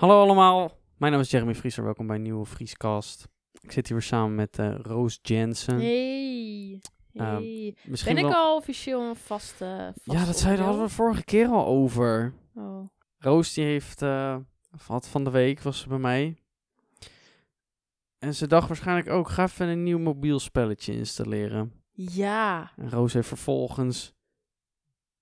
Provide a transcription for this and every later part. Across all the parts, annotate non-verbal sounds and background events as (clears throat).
Hallo allemaal, mijn naam is Jeremy Vrieser. Welkom bij een nieuwe Vriescast. Ik zit hier weer samen met eh, Roos Jensen. Hey. Ehm, Hey. Misschien ben ik al officieel een vaste, vaste Ja, dat zei, daar hadden we vorige keer al over. Oh. Roos die heeft, eh, of had van de week, was ze bij mij. En ze dacht waarschijnlijk ook, ga even een nieuw mobiel spelletje installeren. Ja. En Roos heeft vervolgens,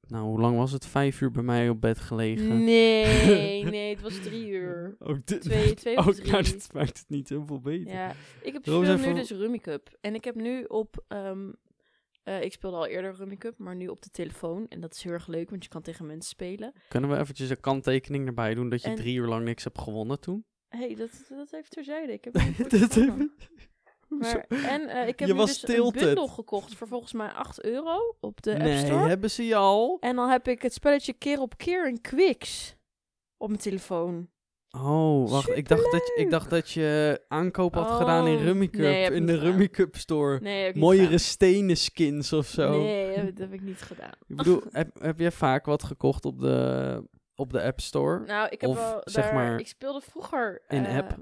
nou hoe lang was het? Vijf uur bij mij op bed gelegen. Nee, (laughs) nee, het was drie uur. Ook dit, Twee, twee of (laughs) ook, drie. nou, dat maakt het niet heel veel beter. Ja, ik heb speel nu dus Rummy Cup. En ik heb nu op... ehm, eh, ik speelde al eerder Rummy Cup, maar nu op de telefoon. En dat is heel erg leuk, want je kan tegen mensen spelen. Kunnen we eventjes een kanttekening erbij doen dat je En- drie uur lang niks hebt gewonnen toen? Hé, hey, dat, dat heeft terzijde. Ik heb (laughs) Dat? Maar, en eh, ik heb Je nu was dus tilted. een bundel gekocht voor volgens mij 8 euro op de App nee, Store. hebben ze je al? En dan heb ik het spelletje keer op keer in Quicks op mijn telefoon. Oh, wacht. Ik dacht, dat je, ik dacht dat je aankoop had gedaan in Oh, Rummy Cup. nee, in de gedaan. Rummy Cup store. Nee, heb ik niet Mooiere gedaan. stenen skins of zo. Nee, dat, heb ik niet gedaan. Ik bedoel, heb, heb jij vaak wat gekocht op de, op de App Store? Nou, ik heb Of, wel zeg daar, maar, ik speelde vroeger in eh, app?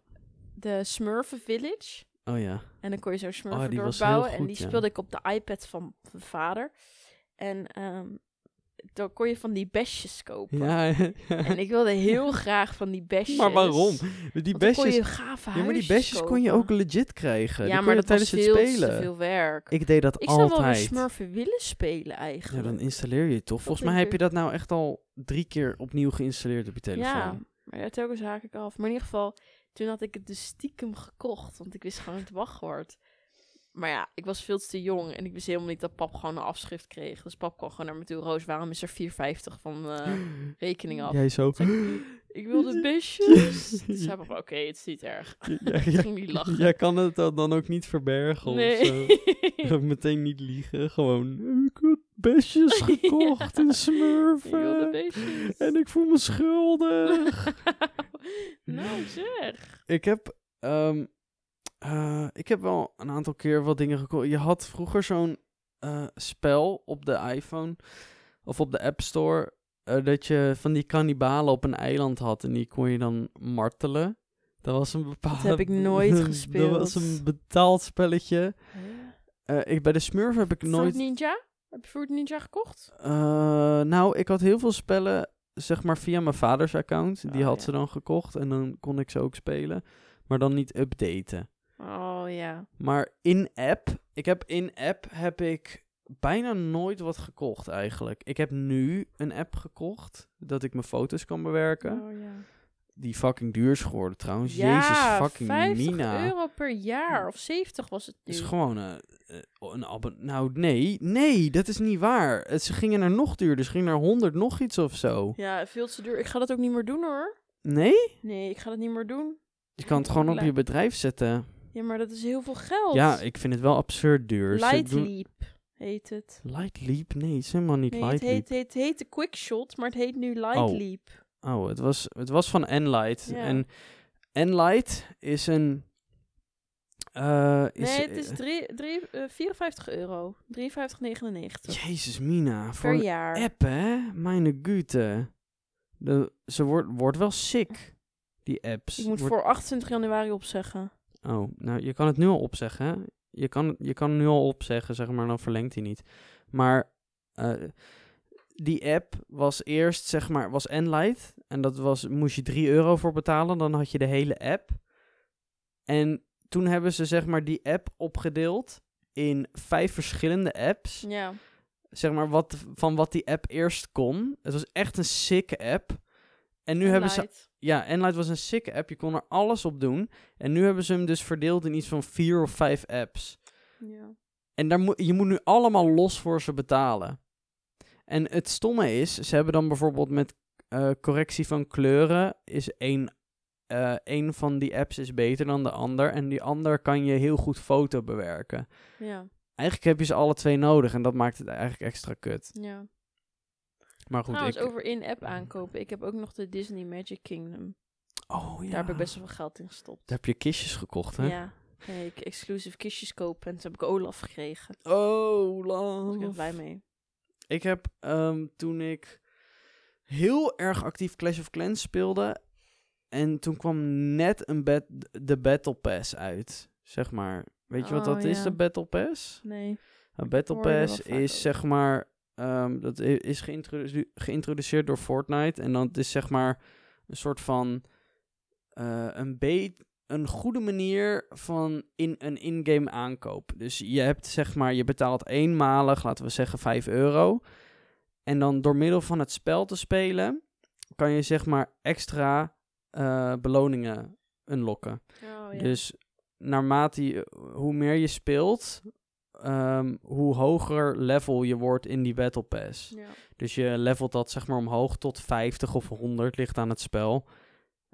de Smurfen Village. Oh ja. En dan kon je zo'n Smurfen Oh, die was bouwen. heel en die ja. speelde ik op de iPad van mijn vader. En ehm dan kon je van die besjes kopen. Ja, En ik wilde heel (laughs) graag van die besjes. maar waarom? Die dan kon besjes, je gave ja, maar die besjes kon je ook legit krijgen. Ja, die maar dat was tijdens veel het te spelen. veel werk. Ik deed dat Ik zou wel altijd. Smurfen willen spelen Ja, eigenlijk. dan installeer je het toch. Volgens mij heb je dat nou echt al drie keer opnieuw geïnstalleerd op je telefoon. Ja, maar ja, telkens haak ik af. Maar in ieder geval, toen had ik het dus stiekem gekocht. Want ik wist gewoon het wachtwoord. Maar ja, ik was veel te jong. En ik wist helemaal niet dat pap gewoon een afschrift kreeg. Dus pap kwam gewoon naar me toe. Roos, waarom is er 4,50 van eh (gasps) rekening af? Jij zo. Ik wilde (laughs) besjes. (laughs) Toen zei papa, oké, het is niet erg. Ja, Ik ja, (laughs) ging niet lachen. Jij kan het dan dan ook niet verbergen nee. of zo. Meteen niet liegen. Gewoon, ik heb besjes gekocht in Ik wilde Smurfen. besjes. En ik voel me schuldig. (laughs) nou (laughs) zeg. ik heb, ehm, eh, ik heb wel een aantal keer wat dingen gekocht. Je had vroeger zo'n eh, spel op de iPhone of op de App Store. eh, dat je van die kannibalen op een eiland had en die kon je dan martelen. Dat was een bepaald. heb ik (laughs) nooit Dat gespeeld. was een betaald spelletje. Eh, ik, bij de Smurf heb ik Fruit nooit. Ninja? Heb je Fruit Ninja gekocht? Nou, ik had heel veel spellen, zeg maar via mijn vaders account. Die Oh, had ja. ze dan gekocht en dan kon ik ze ook spelen. Maar dan niet updaten. Oh ja. Maar in-app, ik heb in-app heb ik bijna nooit wat gekocht eigenlijk. Ik heb nu een app gekocht dat ik mijn foto's kan bewerken. Oh ja. Die fucking duur is geworden trouwens. Ja, Jezus fucking 50 Mina. euro per jaar. Of 70 was het nu. is gewoon eh, een abon... Nou, nee. Nee, dat is niet waar. Ze gingen naar nog duurder. Ze gingen naar 100 nog iets of zo. Ja, veel te duur. Ik ga dat ook niet meer doen hoor. Nee? Nee, ik ga dat niet meer doen. Je kan het gewoon op je bedrijf zetten. Ja, maar dat is heel veel geld. Ja, ik vind het wel absurd duur. Ze Light doen- Leap heet het. Light Leap? Nee, het is helemaal niet Nee, het heet, het heet de Quickshot, maar het heet nu Light Oh. Oh, het was, het was van Enlight. Ja. En Enlight is een... eh, is, nee, het is eh, drie, drie, eh, 54 euro. 53,99 Jezus, Mina. Voor per een jaar. app, hè? Mijn gute. De, ze wordt, wordt wel sick, die apps. Ik moet voor 28 januari opzeggen. Oh, nou, je kan het nu al opzeggen? Je kan, je kan het nu al opzeggen, zeg maar, dan verlengt hij niet. Maar eh, die app was eerst, zeg maar, was Enlight. En dat was, moest je 3 euro voor betalen, dan had je de hele app. En toen hebben ze, zeg maar, die app opgedeeld in vijf verschillende apps. Ja. Zeg maar, wat, van wat die app eerst kon. Het was echt een sick app. En nu hebben ze ja, Enlight was een sick app. Je kon er alles op doen. En nu hebben ze hem dus verdeeld in iets van vier of vijf apps. Ja. En daar moet je moet nu allemaal los voor ze betalen. En het stomme is, ze hebben dan bijvoorbeeld met eh, correctie van kleuren... is één, eh, één van die apps is beter dan de ander. En die ander kan je heel goed foto bewerken. Ja. Eigenlijk heb je ze alle twee nodig. En dat maakt het eigenlijk extra kut. ja. Maar goed, Trouwens, ik... over in-app aankopen. Ik heb ook nog de Disney Magic Kingdom. Oh ja. Daar heb ik best wel veel geld in gestopt. Daar heb je kistjes gekocht, hè? Ja. Nee, ik exclusive kistjes kopen en toen heb ik Olaf gekregen. Oh, Daar was ik heel blij mee. Ik heb ehm, toen ik heel erg actief Clash of Clans speelde, En toen kwam net een de Battle Pass uit, zeg maar. Weet je wat Oh, dat is, de Battle Pass? Nee. Een Battle Pass is over. zeg maar, ehm, dat is geïntrodu- geïntroduceerd door Fortnite. En dan het is zeg maar een soort van eh, een, be- een goede manier van in een in-game aankoop. Dus je hebt zeg maar, je betaalt eenmalig, laten we zeggen 5 euro. En dan door middel van het spel te spelen, kan je zeg maar extra eh, beloningen unlocken. Oh, ja. Dus naarmate je, hoe meer je speelt, ehm, hoe hoger level je wordt in die Battle Pass. ja. Dus je levelt dat zeg maar omhoog tot 50 of 100, ligt aan het spel.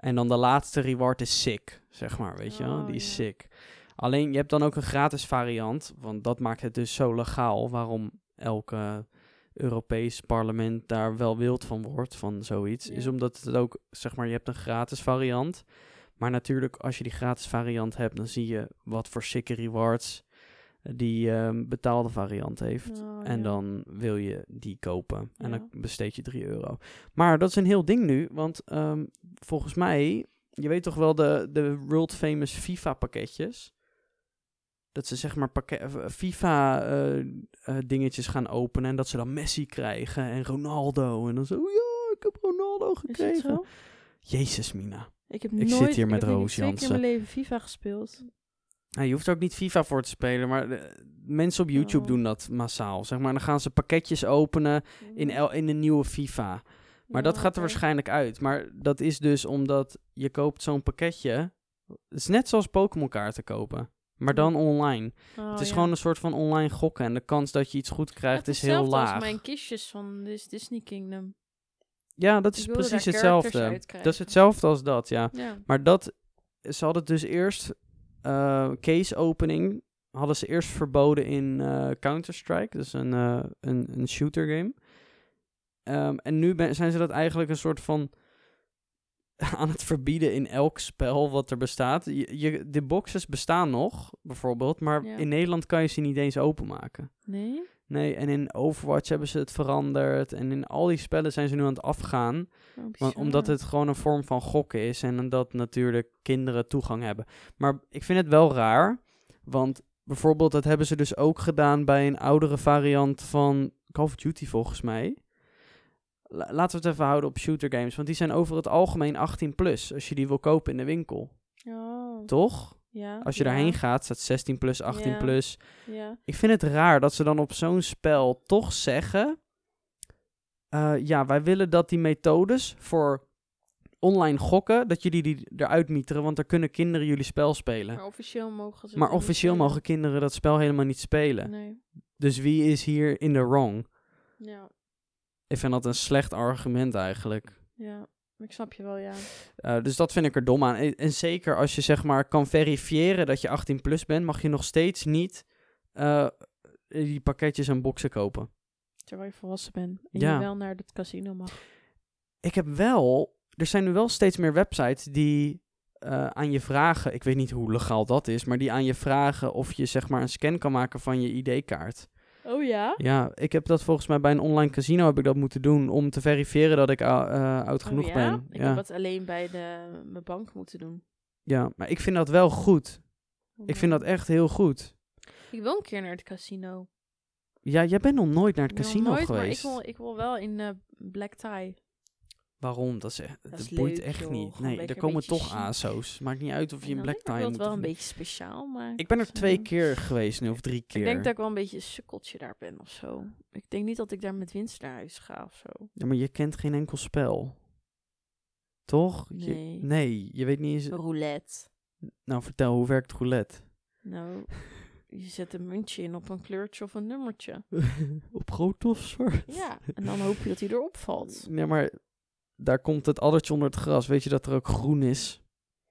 En dan de laatste reward is sick, zeg maar, weet je wel? Oh, Die is sick. Alleen, je hebt dan ook een gratis variant, want dat maakt het dus zo legaal, waarom elke Europees parlement daar wel wild van wordt, van zoiets. Is omdat het ook, zeg maar, je hebt een gratis variant. Maar natuurlijk, als je die gratis variant hebt, dan zie je wat voor sicke rewards die ehm, betaalde variant heeft. Oh, En ja. dan wil je die kopen. En Ja. dan besteed je 3 euro. Maar dat is een heel ding nu. Want ehm, volgens mij, je weet toch wel de, de world famous FIFA pakketjes. Dat ze zeg maar pakket, eh, FIFA eh, eh, dingetjes gaan openen. En dat ze dan Messi krijgen en Ronaldo. En dan zo, ja, ik heb Ronaldo gekregen. Jezus, Mina. Ik, heb Ik nooit, zit hier met heb denk ik Roos keer in Jansen. mijn leven FIFA gespeeld. Nou, je hoeft er ook niet FIFA voor te spelen, maar eh, mensen op YouTube Oh. doen dat massaal. Zeg maar, dan gaan ze pakketjes openen in, el, in een nieuwe FIFA. Maar dat gaat er waarschijnlijk uit. Maar dat is dus omdat je koopt zo'n pakketje. Het is net zoals Pokémon kaarten kopen. Maar dan online. Oh, het is ja. gewoon een soort van online gokken. En de kans dat je iets goed krijgt is heel hetzelfde laag. als mijn kistjes van Dis- Disney Kingdom. Ja, dat is precies hetzelfde. Dat is hetzelfde als dat, ja. Ja. Maar dat, ze hadden dus eerst, eh, case opening, hadden ze eerst verboden in eh, Counter-Strike. Dus een, eh, een, een shooter game. Ehm, en nu ben, zijn ze dat eigenlijk een soort van (laughs) aan het verbieden in elk spel wat er bestaat. Je, je, de boxes bestaan nog, bijvoorbeeld, maar Ja. in Nederland kan je ze niet eens openmaken. Nee? Nee, en in Overwatch hebben ze het veranderd. En in al die spellen zijn ze nu aan het afgaan. Oh, Want, omdat het gewoon een vorm van gokken is en dat natuurlijk kinderen toegang hebben. Maar ik vind het wel raar, want bijvoorbeeld dat hebben ze dus ook gedaan bij een oudere variant van Call of Duty volgens mij. La- laten we het even houden op shooter games, want die zijn over het algemeen 18 plus als je die wil kopen in de winkel. Oh, Toch? Ja. Als je ja, daarheen gaat, staat 16 plus, 18 Ja. plus. Ik vind het raar dat ze dan op zo'n spel toch zeggen: eh, ja, wij willen dat die methodes voor online gokken, dat jullie die eruit mieteren, want dan kunnen kinderen jullie spel spelen. Maar officieel mogen ze Maar officieel mogen kinderen dat spel helemaal niet spelen. Nee. Dus wie is hier in de wrong? Ja. Ik vind dat een slecht argument eigenlijk. Ja. Ik snap je wel, ja. Eh, dus dat vind ik er dom aan. En, en zeker als je zeg maar kan verifiëren dat je 18 plus bent, mag je nog steeds niet eh, die pakketjes en boxen kopen. Terwijl je volwassen bent. En Ja. je wel naar het casino mag. Ik heb wel, er zijn nu wel steeds meer websites die eh, aan je vragen, ik weet niet hoe legaal dat is, maar die aan je vragen of je zeg maar een scan kan maken van je ID-kaart. Oh ja? Ja, ik heb dat volgens mij bij een online casino heb ik dat moeten doen om te verifiëren dat ik eh, oud Oh genoeg ja? ben. Ik ja. heb het alleen bij de, mijn bank moeten doen. ja, maar ik vind dat wel goed. Ik vind dat echt heel goed. Ik wil een keer naar het casino. Ja, jij bent nog nooit naar het casino nooit, geweest. Maar ik wil, ik wil wel in eh, black tie. Waarom? Dat, is echt, dat, boeit leuk, echt joh. niet. Gewoon Nee, er komen toch chic. ASO's. Maakt niet uit of je En een black tie Ik wil moet. het wel een beetje speciaal maken. Ik ben er twee keer geweest nu, of drie keer. Ik denk dat ik wel een beetje een sukkeltje daar ben of zo. Ik denk niet dat ik daar met winst naar huis ga of zo. Ja, maar je kent geen enkel spel. Toch? Je- Nee. nee, je weet niet eens... Roulette. Nou, vertel, hoe werkt roulette? Nou, (laughs) je zet een muntje in op een kleurtje of een nummertje. (laughs) Op groot of zwart? Ja, en dan hoop je dat hij erop valt. Nee, maar daar komt het addertje onder het gras. Weet je dat er ook groen is?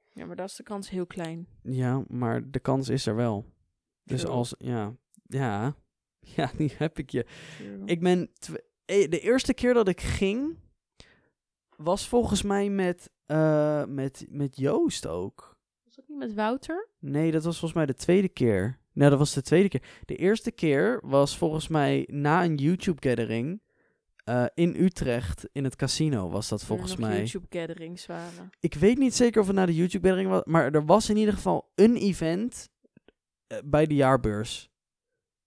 Ja, maar daar is de kans heel klein. Ja, maar de kans is er wel. Dus True. als... Ja, ja, (laughs) ja, die heb ik je. True. Ik ben... eh, De eerste keer dat ik ging... Was volgens mij met, eh, met, met Joost ook. Was dat niet met Wouter? Nee, dat was volgens mij de tweede keer. Nee, dat was de tweede keer. De eerste keer was volgens mij na een YouTube-gathering. Eh, in Utrecht, in het casino was dat volgens mij. YouTube gatherings waren. Ik weet niet zeker of het naar de YouTube-gathering was, maar er was in ieder geval een event eh, bij de jaarbeurs.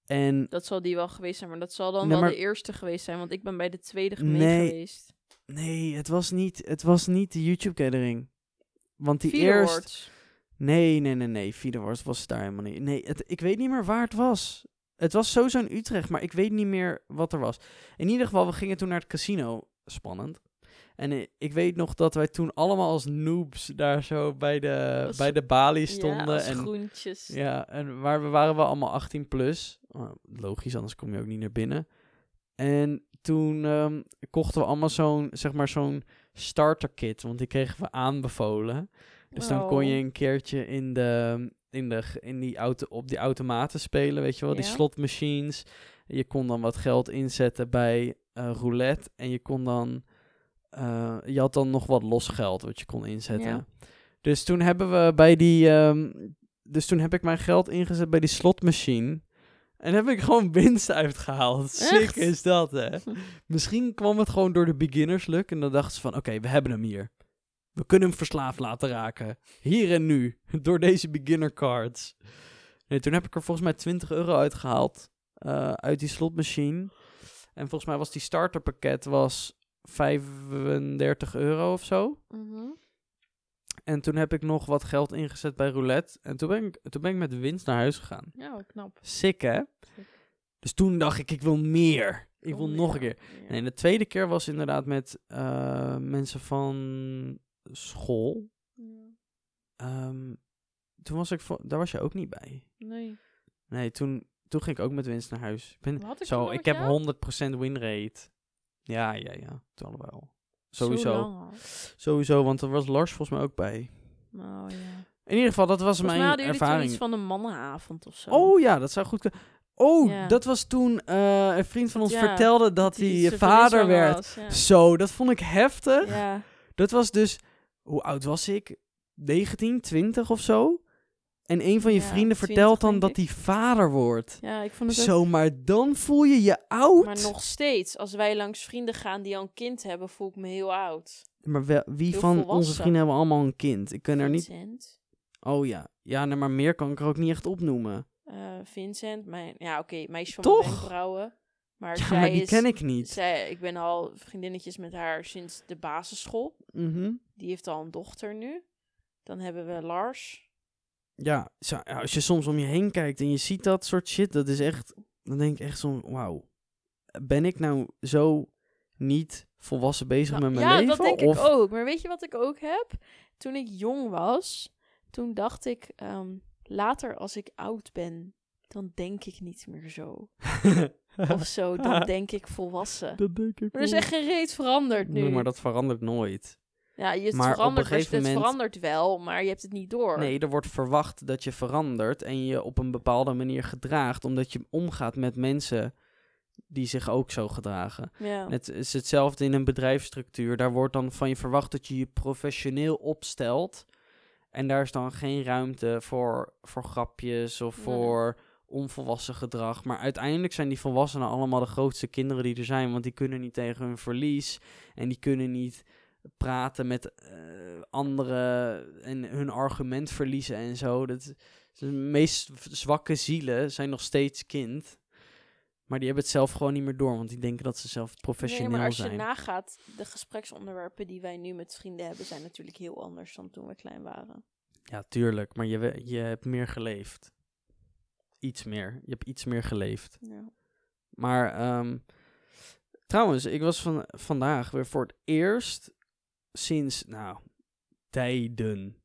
En Dat zal die wel geweest zijn, maar dat zal dan Nee, wel maar- de eerste geweest zijn, want ik ben bij de tweede gemeente Nee. geweest. nee, het was niet, het was niet de YouTube-gathering. Want die Vier eerst... awards. Nee, nee, nee, nee. Videoworst was het daar helemaal niet. Nee, het, ik weet niet meer waar het was. Het was sowieso in Utrecht, maar ik weet niet meer wat er was. In ieder geval, we gingen toen naar het casino. Spannend. En ik weet nog dat wij toen allemaal als noobs daar zo bij de, Als- bij de balie Ja, stonden. als en, groentjes. ja, en waar we waren wel allemaal 18 plus. Oh, logisch, anders kom je ook niet naar binnen. En toen ehm, kochten we allemaal zo'n, zeg maar, zo'n starter kit. Want die kregen we aanbevolen. Dus dan kon je een keertje in de, in de, g- in die auto, op die automaten spelen, weet je wel, die Ja. slotmachines. Je kon dan wat geld inzetten bij eh, roulette en je kon dan, eh, je had dan nog wat los geld wat je kon inzetten. Ja. Dus toen hebben we bij die, ehm, dus toen heb ik mijn geld ingezet bij die slotmachine. En heb ik gewoon winst uitgehaald. Sick Echt? is dat, hè? Misschien kwam het gewoon door de beginners luck. En dan dachten ze van, oké, we hebben hem hier. We kunnen hem verslaafd laten raken. Hier en nu. (laughs) Door deze beginner cards. Nee, toen heb ik er volgens mij 20 euro uitgehaald. eh, uit die slotmachine. En volgens mij was die starterpakket was 35 euro of zo. Mhm. En toen heb ik nog wat geld ingezet bij roulette. En toen ben ik, toen ben ik met winst naar huis gegaan. Ja, knap. Sick, hè? Sick. Dus toen dacht ik, ik wil meer. Ik wil Oh, nog ja, een keer. ja. Nee, de tweede keer was inderdaad met eh, mensen van school. Ja. Ehm, toen was ik, vo- daar was je ook niet bij. Nee. Nee, toen, toen ging ik ook met winst naar huis. Ik ben, ik zo, ik heb jou? 100% win rate. Ja, ja, ja. Toen hadden we al. Zo Sowieso. Sowieso, want er was Lars volgens mij ook bij. Nou ja. In ieder geval, dat was Volgens mij mijn ervaring. iets van een mannenavond of zo. Oh ja, dat zou goed kunnen. Oh, Ja. dat was toen eh, een vriend van ons Ja, vertelde dat hij vader werd. Zo, dat vond ik heftig. Dat was dus, hoe oud was ik? 19, 20 of zo? En een van je Ja, vrienden 20 vertelt dan dat hij vader wordt. Ja, ik vond het ook... Zo, maar dan voel je je oud. Maar nog steeds, als wij langs vrienden gaan die al een kind hebben, voel ik me heel oud. Maar wel, wie Heel van onze vrienden hebben allemaal een kind? Ik kan er niet... Vincent. Oh ja. Ja, nee, maar meer kan ik er ook niet echt opnoemen. eh, Vincent, mijn, ja oké, meisje van Toch? mijn wenkbrauwen. Maar Ja, zij maar die is, ken ik niet. Zij, ik ben al vriendinnetjes met haar sinds de basisschool. Mhm. Die heeft al een dochter nu. Dan hebben we Lars. Ja, zo- ja, als je soms om je heen kijkt en je ziet dat soort shit, dat is echt... Dan denk ik echt zo, wauw. Ben ik nou zo niet volwassen bezig Nou, met mijn ja, leven? dat denk of... ik ook. Maar weet je wat ik ook heb? Toen ik jong was, toen dacht ik, ehm, later als ik oud ben, dan denk ik niet meer zo. (laughs) Of zo, (laughs) dan denk ik volwassen. dat denk ik Maar er is echt geen reet veranderd nu. Nee, maar dat verandert nooit. ja, je het maar op een verandert, het moment- verandert wel, maar je hebt het niet door. Nee, er wordt verwacht dat je verandert en je op een bepaalde manier gedraagt, omdat je omgaat met mensen die zich ook zo gedragen. Ja. Het is hetzelfde in een bedrijfsstructuur. Daar wordt dan van je verwacht dat je je professioneel opstelt. En daar is dan geen ruimte voor, voor grapjes of Nee. voor onvolwassen gedrag. Maar uiteindelijk zijn die volwassenen allemaal de grootste kinderen die er zijn. Want die kunnen niet tegen hun verlies. En die kunnen niet praten met eh, anderen en hun argument verliezen en zo. Dat, de meest zwakke zielen zijn nog steeds kind. Maar die hebben het zelf gewoon niet meer door, want die denken dat ze zelf professioneel nee, maar als zijn. je nagaat, de gespreksonderwerpen die wij nu met vrienden hebben, zijn natuurlijk heel anders dan toen we klein waren. Ja, tuurlijk, maar je, je hebt meer geleefd. Iets meer. Je hebt iets meer geleefd. Ja. Maar ehm, trouwens, ik was van, vandaag weer voor het eerst sinds, nou, tijden.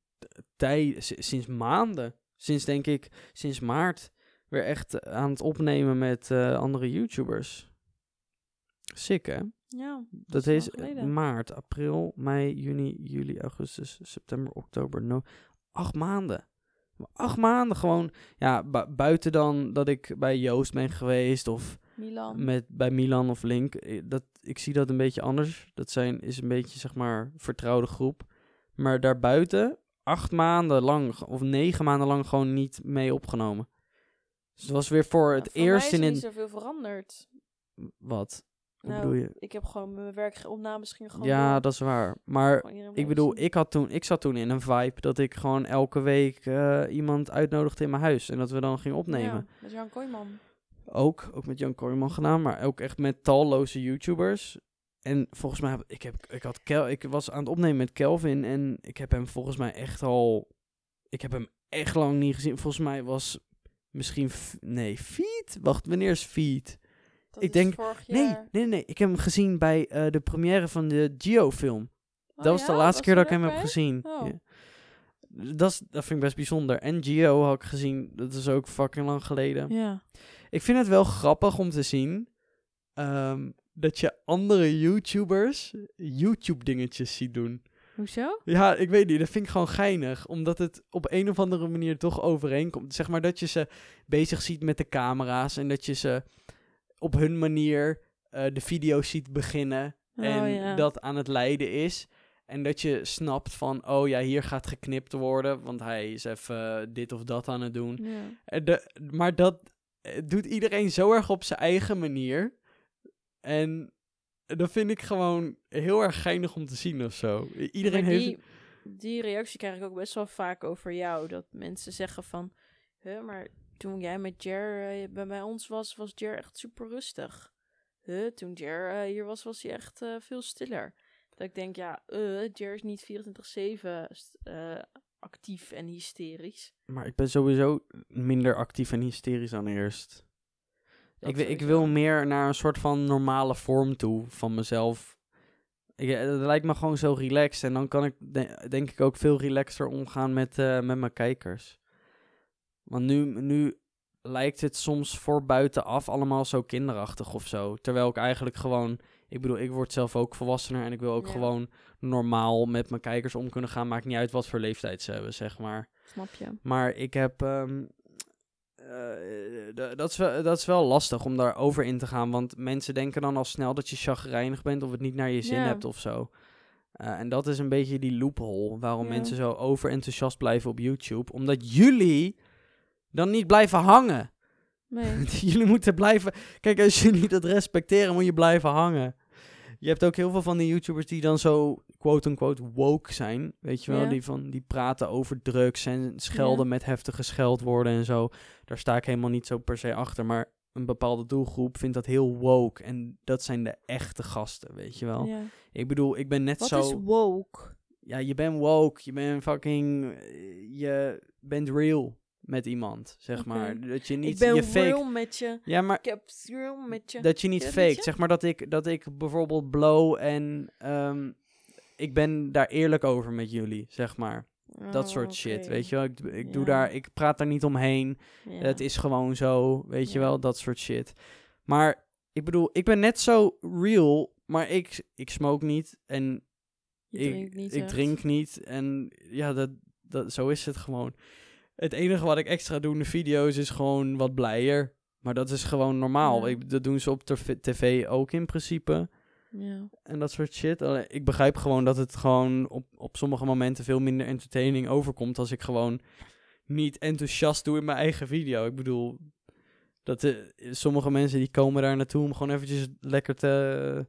Tij, sinds maanden. Sinds, denk ik, sinds maart weer echt aan het opnemen met eh, andere YouTubers. Sick, hè? Ja, Dat is maart, april, mei, juni, juli, augustus, september, oktober, no acht maanden. Acht maanden gewoon. Ja, bu- buiten dan dat ik bij Joost ben geweest of Milan. met, bij Milan of Link. eh, Dat, ik zie dat een beetje anders. Dat zijn, is een beetje, zeg maar, vertrouwde groep. Maar daarbuiten, acht maanden lang, of negen maanden lang gewoon niet mee opgenomen. Dus het was weer voor het Ja, voor mij eerst is in er een... niet zoveel veranderd. Wat? Hoe Nou, bedoel je? Ik heb gewoon mijn werkopnames ging gewoon Ja, door. dat is waar. Maar ik bedoel, ik, had toen, ik zat toen in een vibe dat ik gewoon elke week eh, iemand uitnodigde in mijn huis. En dat we dan gingen opnemen. Ja, met Jan Kooijman. Ook, ook met Jan Kooijman gedaan, maar ook echt met talloze YouTubers. En volgens mij, ik, heb, ik, had Kel, ik was aan het opnemen met Kelvin en ik heb hem volgens mij echt al... Ik heb hem echt lang niet gezien. Volgens mij was misschien... Nee, Feed? Wacht, wanneer is Feed? Dat Ik denk- vorig Nee, jaar. nee, nee. Ik heb hem gezien bij eh, de première van de Geo-film. Oh dat was de laatste keer dat ik hem heb gezien. Oh. Ja. Dat, is, dat vind ik best bijzonder. En Geo had ik gezien, dat is ook fucking lang geleden. Ja. Ik vind het wel grappig om te zien ehm, dat je andere YouTubers YouTube-dingetjes ziet doen. Hoezo? Ja, ik weet niet, dat vind ik gewoon geinig. Omdat het op een of andere manier toch overeenkomt. Zeg maar dat je ze bezig ziet met de camera's en dat je ze op hun manier eh, de video's ziet beginnen. en oh, ja. dat aan het leiden is. En dat je snapt van, oh ja, hier gaat geknipt worden, want hij is even dit of dat aan het doen. Ja. Eh, De, maar dat eh, doet iedereen zo erg op zijn eigen manier. En dat vind ik gewoon heel erg geinig om te zien of zo. Iedereen Maar heeft... die, die reactie krijg ik ook best wel vaak over jou. Dat mensen zeggen van... Huh, maar toen jij met Jer eh, bij, bij ons was, was Jer echt super rustig. Huh, toen Jer eh, hier was, was hij echt eh, veel stiller. Dat ik denk, ja, Jer is niet 24-7 st- eh, actief en hysterisch. Maar ik ben sowieso minder actief en hysterisch dan eerst. Dat Ik, ik wil meer naar een soort van normale vorm toe van mezelf. Ik, het lijkt me gewoon zo relaxed. En dan kan ik de- denk ik ook veel relaxter omgaan met, met mijn kijkers. Want nu, nu lijkt het soms voor buitenaf allemaal zo kinderachtig of zo. Terwijl ik eigenlijk gewoon... Ik bedoel, ik word zelf ook volwassener en ik wil ook Ja. gewoon normaal met mijn kijkers om kunnen gaan. Maakt niet uit wat voor leeftijd ze hebben, zeg maar. Snap je? Maar ik heb. ehm, eh, dat, is wel, dat is wel lastig om daarover in te gaan. Want mensen denken dan al snel dat je chagrijnig bent of het niet naar je zin hebt of zo. Eh, en dat is een beetje die loophole waarom mensen zo overenthousiast blijven op YouTube. Omdat jullie dan niet blijven hangen. Nee. (laughs) jullie moeten blijven. Kijk, als jullie dat respecteren, moet je blijven hangen. Je hebt ook heel veel van die YouTubers die dan zo quote-unquote woke zijn. Weet je wel? Ja. Die, van, die praten over drugs en schelden Ja. met heftige scheldwoorden en zo. Daar sta ik helemaal niet zo per se achter. Maar een bepaalde doelgroep vindt dat heel woke. En dat zijn de echte gasten, weet je wel? Ja. Ik bedoel, ik ben net Wat zo... is woke? Ja, je bent woke. Je bent fucking... eh, Je bent real met iemand, zeg maar. Dat je niet ik ben je fake... real met je. Ja, maar Ik heb real met je. dat je niet fake. Zeg maar dat ik, dat ik bijvoorbeeld blow en ehm, ik ben daar eerlijk over met jullie, zeg maar. dat Oh, soort shit, weet je wel. Ik, ik doe daar, ik praat daar niet omheen. Ja. Het is gewoon zo, weet je wel, dat soort shit. Maar ik bedoel, ik ben net zo real, maar ik, ik smoke niet en Je ik, niet ik drink niet. En ja, dat, dat, zo is het gewoon. Het enige wat ik extra doe in de video's is gewoon wat blijer. Maar dat is gewoon normaal. Ja. Ik, dat doen ze op tv ook in principe. Ja. En dat soort shit. Ik begrijp gewoon dat het gewoon op, op sommige momenten veel minder entertaining overkomt. Als ik gewoon niet enthousiast doe in mijn eigen video. Ik bedoel, dat eh, sommige mensen die komen daar naartoe om gewoon eventjes lekker te,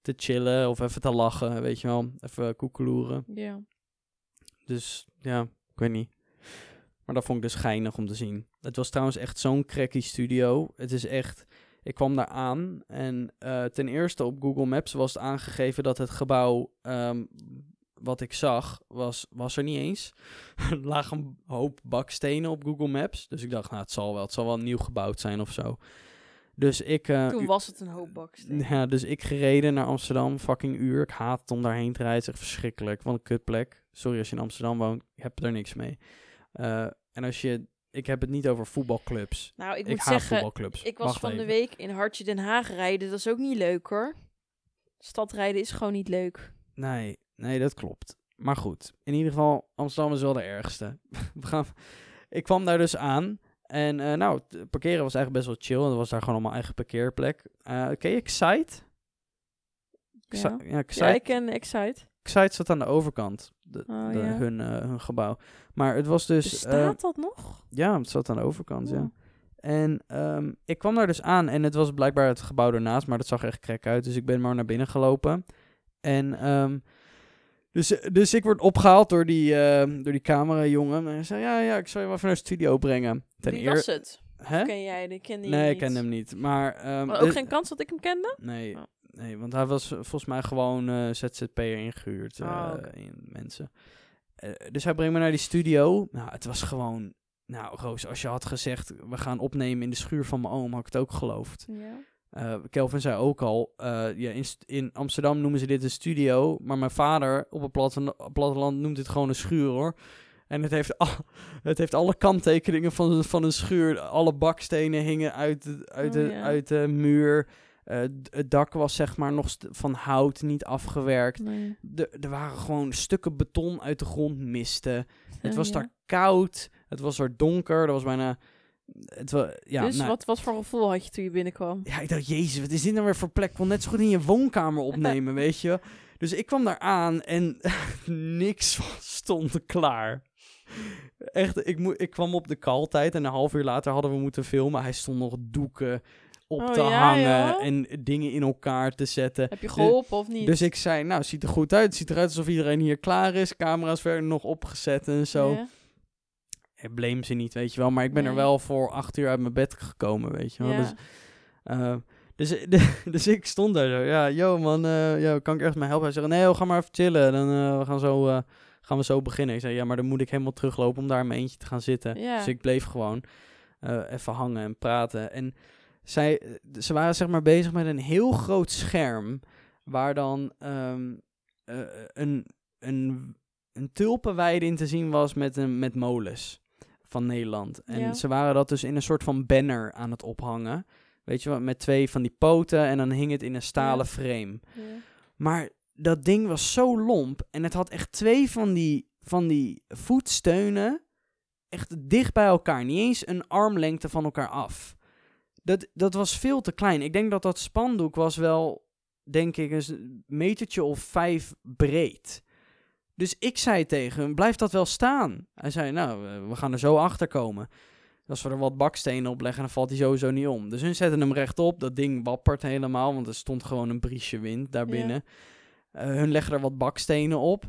te chillen. Of even te lachen, weet je wel. Even koekeloeren. Ja. Dus ja, ik weet niet. Maar dat vond ik dus geinig om te zien. Het was trouwens echt zo'n cracky studio. Het is echt... Ik kwam daar aan en eh, ten eerste op Google Maps was het aangegeven dat het gebouw ehm, wat ik zag, was, was er niet eens. (laughs) er lagen een hoop bakstenen op Google Maps. Dus ik dacht, nou het zal wel, het zal wel nieuw gebouwd zijn of zo. Dus ik... eh, Toen was het een hoop baksteen. ja, dus ik gereden naar Amsterdam, fucking uur. Ik haat het om daarheen te rijden, het is echt verschrikkelijk. Wat een kutplek. Sorry als je in Amsterdam woont, ik heb er niks mee. Eh, en als je, ik heb het niet over voetbalclubs. Nou, ik, Ik, moet zeggen, ik was Wacht van de week in Hartje Den Haag rijden. Dat is ook niet leuk hoor. Stadrijden is gewoon niet leuk. Nee, nee, dat klopt. Maar goed, in ieder geval, Amsterdam is wel de ergste. (laughs) We gaan, ik kwam daar dus aan. En eh, nou, parkeren was eigenlijk best wel chill. Er was daar gewoon allemaal eigen parkeerplek. Eh ken je Excite? Excite- Ja, ja, ja Excite. ik ken Excite. Excite zat aan de overkant. De, Oh, de- ja. hun, eh, hun gebouw. Maar het was dus... eh, Bestaat dat nog? ja, het zat aan de overkant, ja. Oh. En ehm, ik kwam daar dus aan en het was blijkbaar het gebouw ernaast, maar dat zag echt krek uit. Dus ik ben maar naar binnen gelopen. En ehm, dus, dus ik word opgehaald door die, ehm, door die camerajongen. En hij zei, ja, ja, ik zal je wel even naar de studio brengen. Ten Wie eer- was het? Hè? Ken jij die? Kende je Nee, ik ken hem niet. Maar, Maar ook eh, geen kans dat ik hem kende? Nee, Oh. Nee, want hij was eh, volgens mij gewoon eh ZZP'er ingehuurd. eh Oh, oké. in mensen. Eh, dus hij brengt me naar die studio. Nou, het was gewoon... Nou, Roos, als je had gezegd... we gaan opnemen in de schuur van mijn oom... had ik het ook geloofd. Ja. Eh, Kelvin zei ook al... eh, ja, in, in Amsterdam noemen ze dit een studio... maar mijn vader op het platte- platteland noemt dit gewoon een schuur, hoor. En het heeft, al, (laughs) het heeft alle kanttekeningen van, van een schuur. Alle bakstenen hingen uit, de- uit, Oh, de, ja. uit de muur. Eh, het dak was zeg maar nog van hout, niet afgewerkt. Nee. De- er waren gewoon stukken beton uit de grond misten. Het was ja. daar koud. Het was er donker. Er was bijna... Het ja, dus nou, wat, wat voor gevoel had je toen je binnenkwam? ja, ik dacht, jezus, wat is dit nou weer voor plek? Ik kon net zo goed in je woonkamer opnemen, (laughs) weet je. Dus ik kwam daar aan en (laughs) niks stond klaar. Echt, ik, ik kwam op de kaltijd en een half uur later hadden we moeten filmen. Hij stond nog doeken op Oh, te ja, hangen joh? en dingen in elkaar te zetten. Heb je geholpen of niet? Dus ik zei, nou, ziet er goed uit. Het ziet eruit alsof iedereen hier klaar is. Camera's werden nog opgezet en zo. Ja. Ik blame ze niet, weet je wel. Maar ik ben er wel voor acht uur uit mijn bed gekomen, weet je wel. Ja. Dus, eh, dus, (laughs) dus ik stond daar zo. Ja, yo man, eh, kan ik ergens mee helpen? Hij zegt, nee, joh, ga maar even chillen. Dan eh, we gaan, zo, eh, gaan we zo beginnen. Ik zei, ja, maar dan moet ik helemaal teruglopen om daar in mijn eentje te gaan zitten. Dus ik bleef gewoon eh, even hangen en praten. En zij, eh, ze waren zeg maar bezig met een heel groot scherm... waar dan ehm, eh, een, een, een tulpenweide in te zien was met, een, met molens van Nederland. En Ja. ze waren dat dus in een soort van banner aan het ophangen. Weet je wat, met twee van die poten en dan hing het in een stalen Ja. frame. Ja. Maar dat ding was zo lomp en het had echt twee van die, van die voetsteunen echt dicht bij elkaar. Niet eens een armlengte van elkaar af. Dat, dat was veel te klein. Ik denk dat dat spandoek was wel, denk ik, een metertje of vijf breed. Dus ik zei tegen hem, blijf dat wel staan? Hij zei, nou, eh, we gaan er zo achter komen. Als we er wat bakstenen op leggen, dan valt hij sowieso niet om. Dus hun zetten hem rechtop. Dat ding wappert helemaal, want er stond gewoon een briesje wind daar Ja. Eh, hun leggen er wat bakstenen op.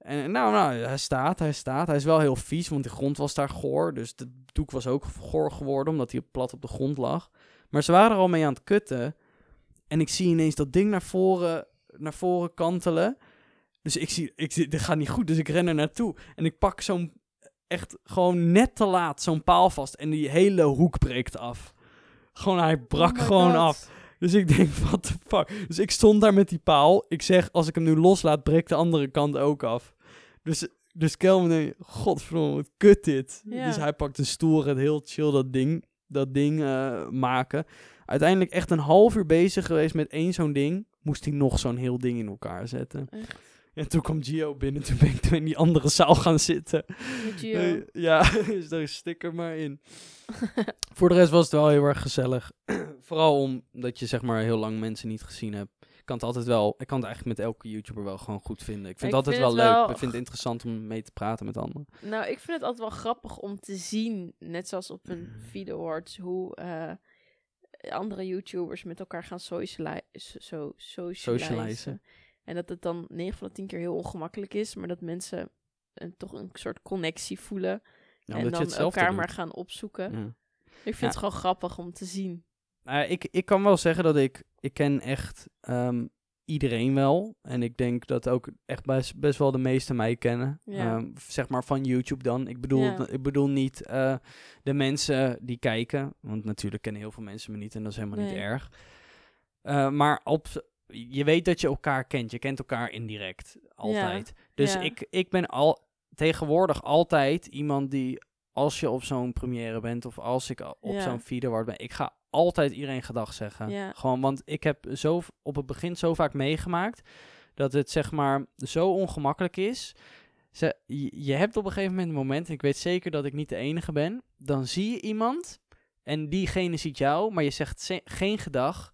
En nou, nou, hij staat, hij staat. Hij is wel heel vies, want de grond was daar goor. Dus de doek was ook goor geworden, omdat hij plat op de grond lag. Maar ze waren er al mee aan het kutten. En ik zie ineens dat ding naar voren, naar voren kantelen. Dus ik zie, ik zie, dit gaat niet goed, dus ik ren er naartoe. En ik pak zo'n, echt gewoon net te laat, zo'n paal vast. En die hele hoek breekt af. Gewoon, hij brak Oh gewoon God. af. Dus ik denk, (laughs) what the fuck. Dus ik stond daar met die paal. Ik zeg, als ik hem nu loslaat, breekt de andere kant ook af. Dus, dus Kelvin denkt, godverdomme, wat kut dit. Ja. Dus hij pakt een stoel, gaat heel chill dat ding, dat ding eh, maken. Uiteindelijk echt een half uur bezig geweest met één zo'n ding. Moest hij nog zo'n heel ding in elkaar zetten. Echt. En toen kwam Gio binnen. Toen ben ik toen in die andere zaal gaan zitten. Gio. Ja, (laughs) dus daar stik er maar in. (laughs) Voor de rest was het wel heel erg gezellig. (clears throat) Vooral omdat je zeg maar heel lang mensen niet gezien hebt. Ik kan het altijd wel, ik kan het eigenlijk met elke YouTuber wel gewoon goed vinden. Ik vind Ik het altijd vind wel het leuk. wel- Ik vind het interessant om mee te praten met anderen. Nou, ik vind het altijd wel grappig om te zien, net zoals op een Video Awards, hoe eh, andere YouTubers met elkaar gaan sociali so socializen. Socializen. En dat het dan 9 van de 10 keer heel ongemakkelijk is, maar dat mensen een, toch een soort connectie voelen. Ja, en dan elkaar maar gaan opzoeken. Ja. Ik vind Ja. het gewoon grappig om te zien. Nou, ik, ik kan wel zeggen dat ik, ik ken echt ehm, iedereen wel. En ik denk dat ook echt best, best wel de meesten mij kennen. Ja. Ehm, zeg maar van YouTube dan. Ik bedoel, Ja. ik bedoel niet eh, de mensen die kijken. Want natuurlijk kennen heel veel mensen me niet en dat is helemaal niet erg. Eh, maar op, je weet dat je elkaar kent. Je kent elkaar indirect. Altijd. Dus ja. ik, ik ben al tegenwoordig altijd iemand die als je op zo'n première bent of als ik op Ja. zo'n video word ben, ik ga altijd iedereen gedag zeggen. Gewoon, want ik heb zo op het begin zo vaak meegemaakt dat het zeg maar zo ongemakkelijk is. Ze, je, je hebt op een gegeven moment een moment, en ik weet zeker dat ik niet de enige ben, dan zie je iemand en diegene ziet jou, maar je zegt ze- geen gedag.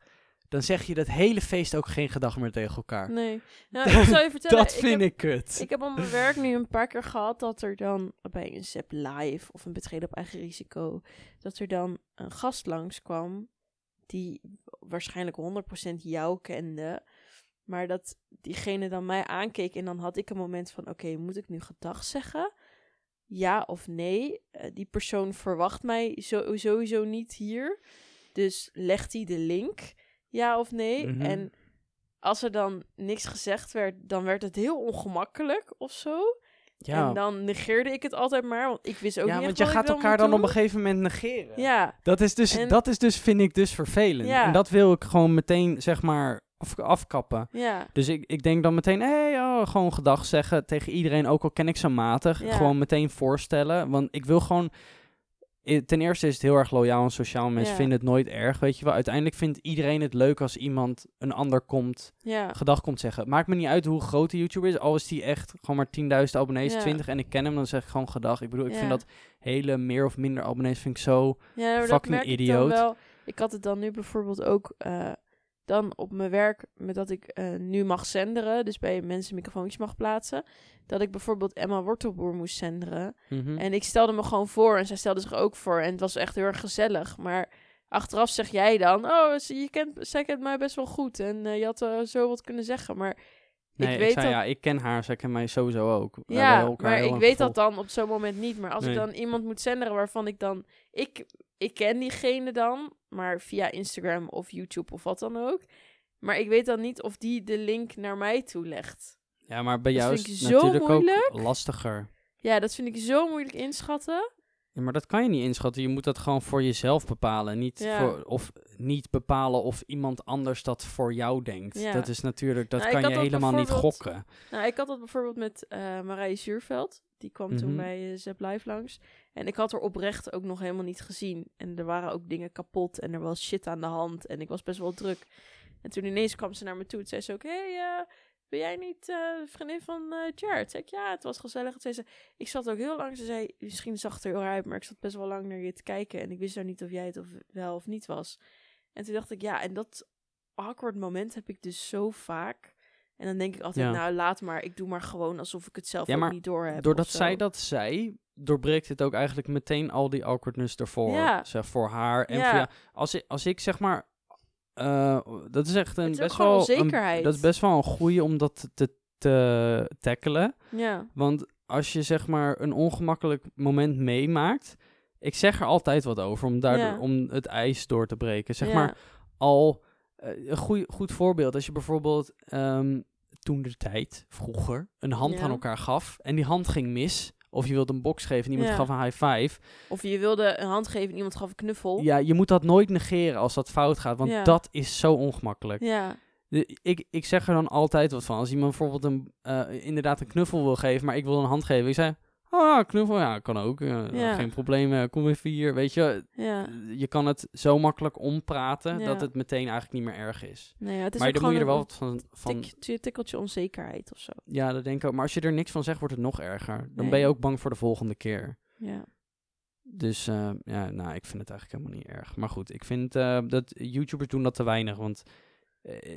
Dan zeg je dat hele feest ook geen gedag meer tegen elkaar. Nee. Nou, ik (laughs) zal je vertellen. dat vind heb, ik kut. Ik heb op mijn werk nu een paar keer gehad dat er dan bij een ZEP live of een betreden op eigen risico, dat er dan een gast langskwam die waarschijnlijk 100% jou kende. Maar dat diegene dan mij aankeek en dan had ik een moment van: oké, moet ik nu gedag zeggen? Ja of nee? Eh, die persoon verwacht mij zo, sowieso niet hier. Dus legt hij de link? Ja of nee? Mhm. En als er dan niks gezegd werd, dan werd het heel ongemakkelijk of zo. Ja, En dan negeerde ik het altijd maar, want ik wist ook ja niet want echt je gaat elkaar dan op een gegeven moment negeren. Ja, Dat is dus, En- dat is dus, vind ik dus vervelend. Ja. En dat wil ik gewoon meteen, zeg maar, af, afkappen. ja, Dus ik, ik denk dan meteen, hé, hey, oh, gewoon gedag zeggen tegen iedereen, ook al ken ik ze matig. Ja. Gewoon meteen voorstellen. Want ik wil gewoon... Ten eerste is het heel erg loyaal en sociaal. Mensen Ja. vinden het nooit erg, weet je wel. Uiteindelijk vindt iedereen het leuk als iemand een ander komt, ja. gedag komt zeggen. Maakt me niet uit hoe groot de YouTuber is. Al is die echt gewoon maar 10.000 abonnees, Ja. 20 en ik ken hem, dan zeg ik gewoon gedag. Ik bedoel, ik vind dat hele meer of minder abonnees vind ik zo... Fucking ik idioot. wel. Ik had het dan nu bijvoorbeeld ook eh, dan op mijn werk met dat ik eh, nu mag zenderen, dus bij mensen microfoontjes mag plaatsen, dat ik bijvoorbeeld Emma Wortelboer moest zenderen. Mhm. En ik stelde me gewoon voor en zij stelde zich ook voor en het was echt heel erg gezellig. Maar achteraf zeg jij dan, oh, ze- je kent, zij kent mij best wel goed en eh, je had eh, zo wat kunnen zeggen. Maar Nee, ik ik, weet zei, dat ja, ik ken haar, zij kent mij sowieso ook. Ja, maar ik weet dat dan op zo'n moment niet. Maar als ik dan iemand moet zenderen waarvan ik dan... Ik, ik ken diegene dan, maar via Instagram of YouTube of wat dan ook. Maar ik weet dan niet of die de link naar mij toelegt. Ja, maar bij Dat jou is het natuurlijk moeilijk. ook lastiger. Ja, dat vind ik zo moeilijk inschatten. Ja, maar dat kan je niet inschatten. Je moet dat gewoon voor jezelf bepalen. Niet Ja. voor, of niet bepalen of iemand anders dat voor jou denkt. Ja. Dat is natuurlijk, dat Nou, kan je dat helemaal niet gokken. Nou, ik had dat bijvoorbeeld met eh Marije Zuurveld. Die kwam toen Mhm. bij uh, Zep Live langs. En ik had haar oprecht ook nog helemaal niet gezien. En er waren ook dingen kapot en er was shit aan de hand. En ik was best wel druk. En toen ineens kwam ze naar me toe. Toen zei ze ook, hey, eh, ben jij niet eh, vriendin van eh Jared? Zei ik, ja, het was gezellig. Toen zei ze, ik zat ook heel lang. Ze zei, misschien zag het er heel raar uit, maar ik zat best wel lang naar je te kijken. En ik wist nou niet of jij het of wel of niet was. En toen dacht ik, ja, en dat awkward moment heb ik dus zo vaak. En dan denk ik altijd, Ja. nou laat maar, ik doe maar gewoon alsof ik het zelf Ja, ook maar niet door heb. Doordat zij dat zei, doorbreekt het ook eigenlijk meteen al die awkwardness ervoor. Ja. Zeg, voor haar. En Ja. Als, ik, als ik zeg maar... eh, dat is echt een is best wel... Een, dat is best wel een goeie om dat te, te tackelen. Ja, Want als je zeg maar een ongemakkelijk moment meemaakt, ik zeg er altijd wat over om, daardoor, Ja. om het ijs door te breken. Zeg maar al eh, een goeie, goed voorbeeld. Als je bijvoorbeeld ehm, toen de tijd, vroeger, een hand Ja. aan elkaar gaf en die hand ging mis. Of je wilde een box geven en iemand Ja. gaf een high five. Of je wilde een hand geven en iemand gaf een knuffel. Ja, je moet dat nooit negeren als dat fout gaat, want Ja. dat is zo ongemakkelijk. Ja, De- ik, ik zeg er dan altijd wat van. Als iemand bijvoorbeeld een, eh, inderdaad een knuffel wil geven, maar ik wil een hand geven. Ik zei, oh ja, knuffel, ja, kan ook. eh, Ja. Geen probleem, eh, kom even hier. Weet je, ja. je kan het zo makkelijk ompraten dat het meteen eigenlijk niet meer erg is. Nee, het is maar dan moet je er wel wat van... van tik- tikkeltje onzekerheid of zo. ja, dat denk ik ook. Maar als je er niks van zegt, wordt het nog erger. Dan Nee. ben je ook bang voor de volgende keer. Ja, Dus eh, ja, nou, ik vind het eigenlijk helemaal niet erg. Maar goed, ik vind dat YouTubers doen dat te weinig. Want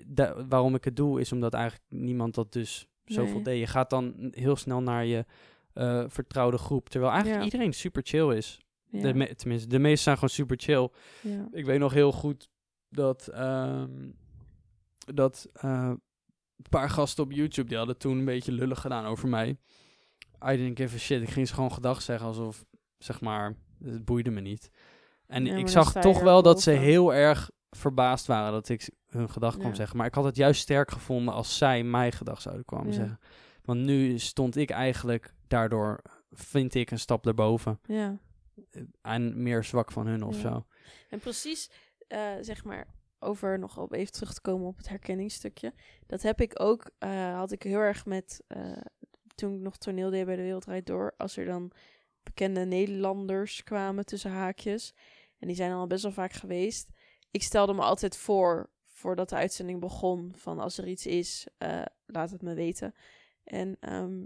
da- waarom ik het doe, is omdat eigenlijk niemand dat dus zoveel deed. Je gaat dan heel snel naar je eh, vertrouwde groep. Terwijl eigenlijk Ja. iedereen super chill is. ja, De me- tenminste, de meesten zijn gewoon super chill. ja. Ik weet nog heel goed dat, ehm, dat eh, een paar gasten op YouTube, die hadden toen een beetje lullig gedaan over mij. I didn't give a shit. Ik ging ze gewoon gedag zeggen alsof, zeg maar, het boeide me niet. En ik zag toch wel dat ze heel erg verbaasd waren dat ik hun gedag kwam zeggen. Maar ik had het juist sterk gevonden als zij mij gedag zouden komen zeggen. Want nu stond ik eigenlijk daardoor, vind ik, een stap erboven. ja. En meer zwak van hun of Ja. zo. En precies, eh, zeg maar, over nog op even terug te komen op het herkenningsstukje. Dat heb ik ook, eh, had ik heel erg met, eh, toen ik nog toneel deed bij de Wereldrijd Door. Als er dan bekende Nederlanders kwamen tussen haakjes. En die zijn al best wel vaak geweest. Ik stelde me altijd voor, voordat de uitzending begon, van als er iets is, laat het me weten. En ehm,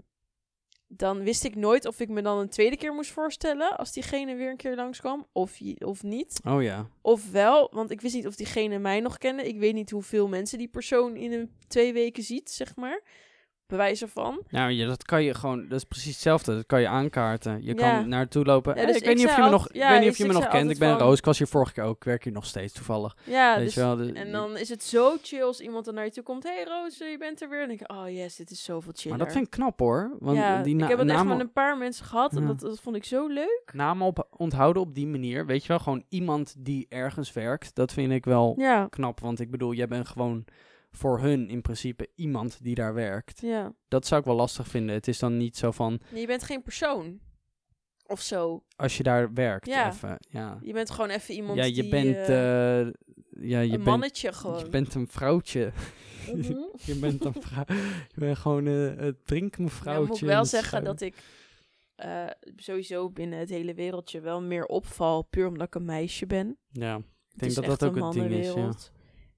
dan wist ik nooit of ik me dan een tweede keer moest voorstellen als diegene weer een keer langskwam of, of niet. Oh ja. Of wel, want ik wist niet of diegene mij nog kende. Ik weet niet hoeveel mensen die persoon in een twee weken ziet, zeg maar. Bewijzen van. Nou, ja, dat kan je gewoon, dat is precies hetzelfde. Dat kan je aankaarten. Je Ja. kan naartoe lopen. Ja, dus ik ik weet niet of je zei me nog, ja, weet niet of dus je me nog kent. Ik ben van- Roos. Ik was hier vorige keer ook. Ik werk hier nog steeds toevallig. Ja, weet dus, je wel. de- en dan is het zo chill als iemand er naar je toe komt. hey Roos, je bent er weer. En dan denk ik, oh yes, dit is zoveel chiller. maar dat vind ik knap hoor. Want die na ik heb het echt met een paar mensen gehad en dat, dat vond ik zo leuk. namen op, onthouden op die manier. Weet je wel, gewoon iemand die ergens werkt. Dat vind ik wel knap. Want ik bedoel, jij bent gewoon voor hun in principe iemand die daar werkt. ja. Dat zou ik wel lastig vinden. Het is dan niet zo van, Je bent geen persoon. Of zo. als je daar werkt. Ja. Even, ja. Je bent gewoon even iemand ja, je die... bent, eh, eh, ja, je een bent, mannetje gewoon. je bent een vrouwtje. Mhm. (laughs) je bent een vrouw. Je bent gewoon eh, het drinkmevrouwtje. Moet ik in wel zeggen schuim. dat ik eh, sowieso binnen het hele wereldje wel meer opval, puur omdat ik een meisje ben. Ja, ik denk dat dat ook een ding is. Ja.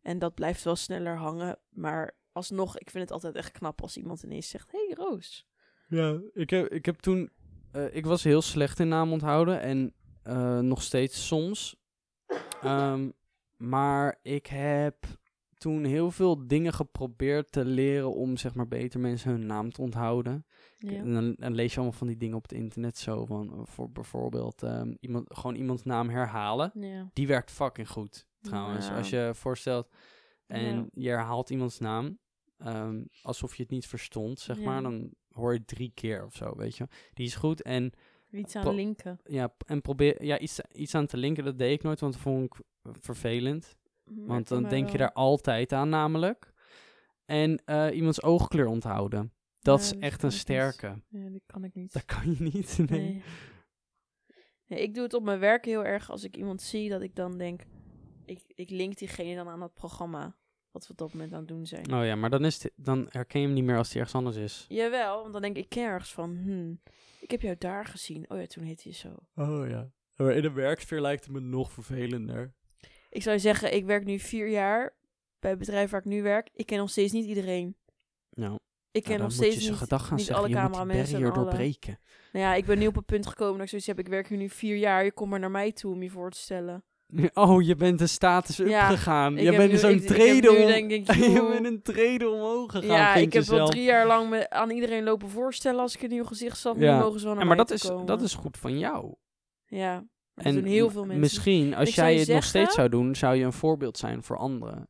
En dat blijft wel sneller hangen. Maar alsnog, ik vind het altijd echt knap als iemand ineens zegt... hey, Roos. Ja, ik heb, ik heb toen... eh, ik was heel slecht in naam onthouden en eh, nog steeds soms. Ehm, maar ik heb toen heel veel dingen geprobeerd te leren om zeg maar beter mensen hun naam te onthouden. Ja. En dan, dan lees je allemaal van die dingen op het internet zo van, voor bijvoorbeeld ehm, iemand, gewoon iemands naam herhalen. ja. Die werkt fucking goed, trouwens. Ja. Als je voorstelt en Ja. je herhaalt iemands naam, ehm, alsof je het niet verstond, zeg Ja. maar, dan hoor je drie keer of zo, weet je. Die is goed en, Iets aan linken. ja, en probeer ja, iets, iets aan te linken, dat deed ik nooit, want dat vond ik vervelend. Maar Want dan denk je daar altijd aan, namelijk. En eh, iemands oogkleur onthouden. Dat is dat echt een sterke. Ja, die kan ik niet. Dat kan je niet. (laughs) Nee. Nee. Nee, ik doe het op mijn werk heel erg als ik iemand zie dat ik dan denk, ik, ik link diegene dan aan het programma wat we op dat moment aan het doen zijn. Oh ja, maar dan, is het- dan herken je hem niet meer als hij ergens anders is. Jawel, want dan denk ik, ik ken ergens van, hmm, ik heb jou daar gezien. Oh ja, toen heette je zo. Oh ja. Maar in de werksfeer lijkt het me nog vervelender. Ik zou je zeggen, ik werk nu vier jaar bij het bedrijf waar ik nu werk. Ik ken nog steeds niet iedereen. Nou, Ik ken dan nog moet steeds je zijn niet, gedag gaan niet zeggen. alle Je moet cameramensen en barrier alle- doorbreken. Nou ja, ik ben nu op een punt gekomen dat ik zoiets heb. Ik werk hier nu vier jaar. Je komt maar naar mij toe om je voor te stellen. (laughs) Oh, je bent een status up Ja, gegaan. Je bent nu- zo'n heb trede om- denk ik, (laughs) Je bent een trede omhoog gegaan, ja, ik heb wel drie jaar lang me aan iedereen lopen voorstellen als ik in nieuw gezicht zat. Ja. Nu mogen ze wel naar maar dat is, komen. dat is goed van jou. Ja, En dat doen heel m- veel mensen. misschien, als Ik jij het nog steeds zou doen, zou je een voorbeeld zijn voor anderen.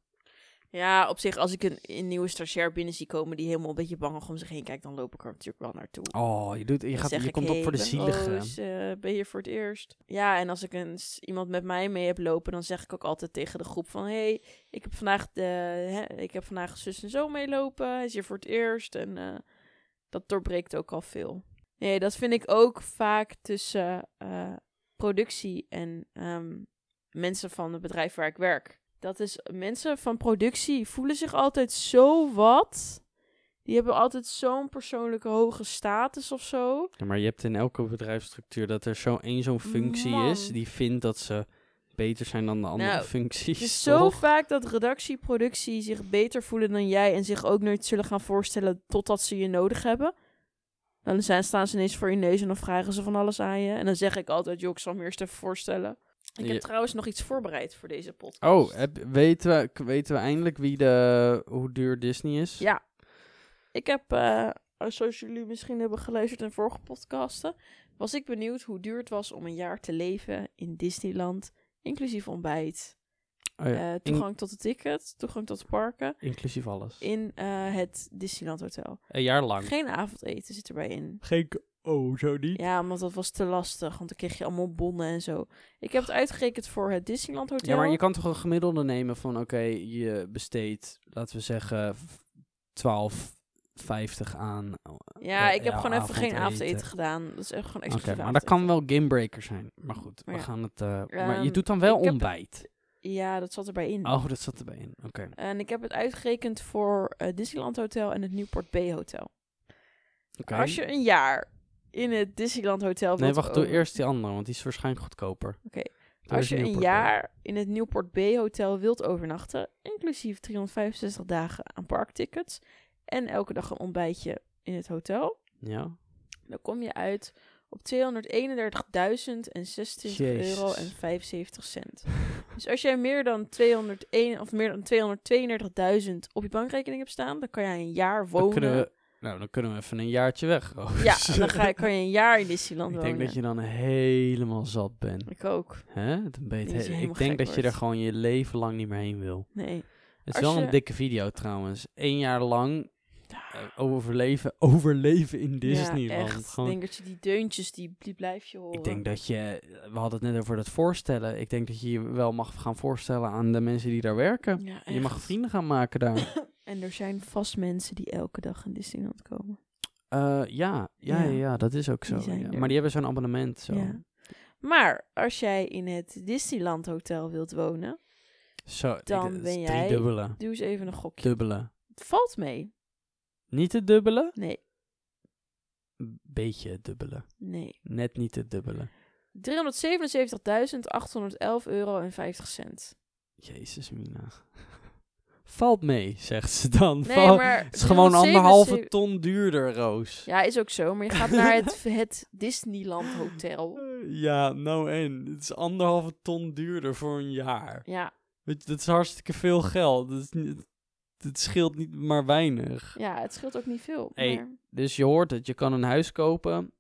Ja, op zich, als ik een, een nieuwe stagiair binnen zie komen die helemaal een beetje bang om zich heen kijkt, dan loop ik er natuurlijk wel naartoe. Oh, je, doet, je, gaat, je ik, komt hey, op voor de zielige. Roos, eh, ben je voor het eerst? Ja, en als ik een, iemand met mij mee heb lopen, dan zeg ik ook altijd tegen de groep van... hey, ik heb vandaag, de, hè, ik heb vandaag zus en zo meelopen. Hij is hier voor het eerst. En eh, dat doorbreekt ook al veel. Nee, dat vind ik ook vaak tussen eh, productie en ehm, mensen van het bedrijf waar ik werk. Dat is, mensen van productie voelen zich altijd zo wat... Die hebben altijd zo'n persoonlijke hoge status of zo. Ja, maar je hebt in elke bedrijfsstructuur dat er zo één zo'n functie is die vindt dat ze beter zijn dan de andere Nou, functies. Het is zo vaak dat redactie, productie zich beter voelen dan jij en zich ook nooit zullen gaan voorstellen totdat ze je nodig hebben. Dan zijn, staan ze ineens voor je neus en dan vragen ze van alles aan je. En dan zeg ik altijd, joh, ik zal me eerst even voorstellen. Ik heb trouwens nog iets voorbereid voor deze podcast. Oh, heb, weten, we, weten we eindelijk wie de, hoe duur Disney is? Ja. Ik heb, eh, zoals jullie misschien hebben geluisterd in vorige podcasten, was ik benieuwd hoe duur het was om een jaar te leven in Disneyland, inclusief ontbijt, Oh ja, eh, in- toegang tot de ticket, toegang tot de parken, inclusief alles. in eh, het Disneyland Hotel. Een jaar lang. Geen avondeten zit erbij in. Geen... Oh, zo niet? Ja, want dat was te lastig, want dan kreeg je allemaal bonnen en zo. Ik heb het uitgerekend voor het Disneyland Hotel. Ja, maar je kan toch een gemiddelde nemen van, oké, je besteedt, laten we zeggen, v- 12,50 aan. Ja, eh, ik heb ja, gewoon even geen avondeten. gedaan. Dat is echt gewoon Oké, exclusief maar dat kan wel gamebreaker zijn. Maar goed, we Ja. gaan het... maar je Ehm, doet dan wel heb- ontbijt. Ja, dat zat erbij in. Oh, dat zat erbij in. Oké. En ik heb het uitgerekend voor het Disneyland Hotel en het Newport Bay Hotel. Oké. Als je een jaar in het Disneyland Hotel Nee, wacht, doe eerst die andere, want die is waarschijnlijk goedkoper. Oké. Als je een Bay. jaar in het Newport Bay Hotel wilt overnachten, inclusief 365 dagen aan parktickets en elke dag een ontbijtje in het hotel, Ja. dan kom je uit op 231.026 euro en Jezus. 75 cent. dus als jij meer dan 201 of meer dan 232.000 op je bankrekening hebt staan, dan kan jij een jaar Dan wonen. kunnen we, nou, dan kunnen we even een jaartje weg. Ja, (laughs) dan ga kan je een jaar in Disneyland Ik wonen. denk dat je dan helemaal zat bent. Ik ook. Hè? Dan ben je ik denk dat je er gewoon je leven lang niet meer heen wil. Nee. Het is Als wel je- een dikke video trouwens. Eén jaar lang eh, overleven, (laughs) overleven in Disneyland. Ja, echt. Gewoon, Ik denk dat je die deuntjes, die, die blijf je horen. ik denk dat je, we hadden het net over dat voorstellen. Ik denk dat je je wel mag gaan voorstellen aan de mensen die daar werken. Ja, Je mag vrienden gaan maken daar. (coughs) En er zijn vast mensen die elke dag in Disneyland komen. Eh, ja, ja, ja, dat is ook zo. Maar die hebben zo'n abonnement. Zo. Ja. Maar als jij in het Disneyland Hotel wilt wonen, Zo, Dan ben jij- dubbele. doe eens even een gokje. Dubbele. Het valt mee. Niet het dubbele? Nee, beetje het dubbele. nee. Net niet het dubbele. 377.811 euro en 50 cent. Jezus, Mina. (laughs) Valt mee, zegt ze dan. Nee, Val- maar... het is gewoon anderhalve 377 ton duurder, Roos. Ja, is ook zo. Maar je gaat naar het, (laughs) het Disneyland Hotel. Ja, nou en. Het is anderhalve ton duurder voor een jaar. Ja, Weet je, dat is hartstikke veel geld. Dat, is niet, dat scheelt niet maar weinig. ja, het scheelt ook niet veel. Hey, maar- Dus je hoort het, je kan een huis kopen.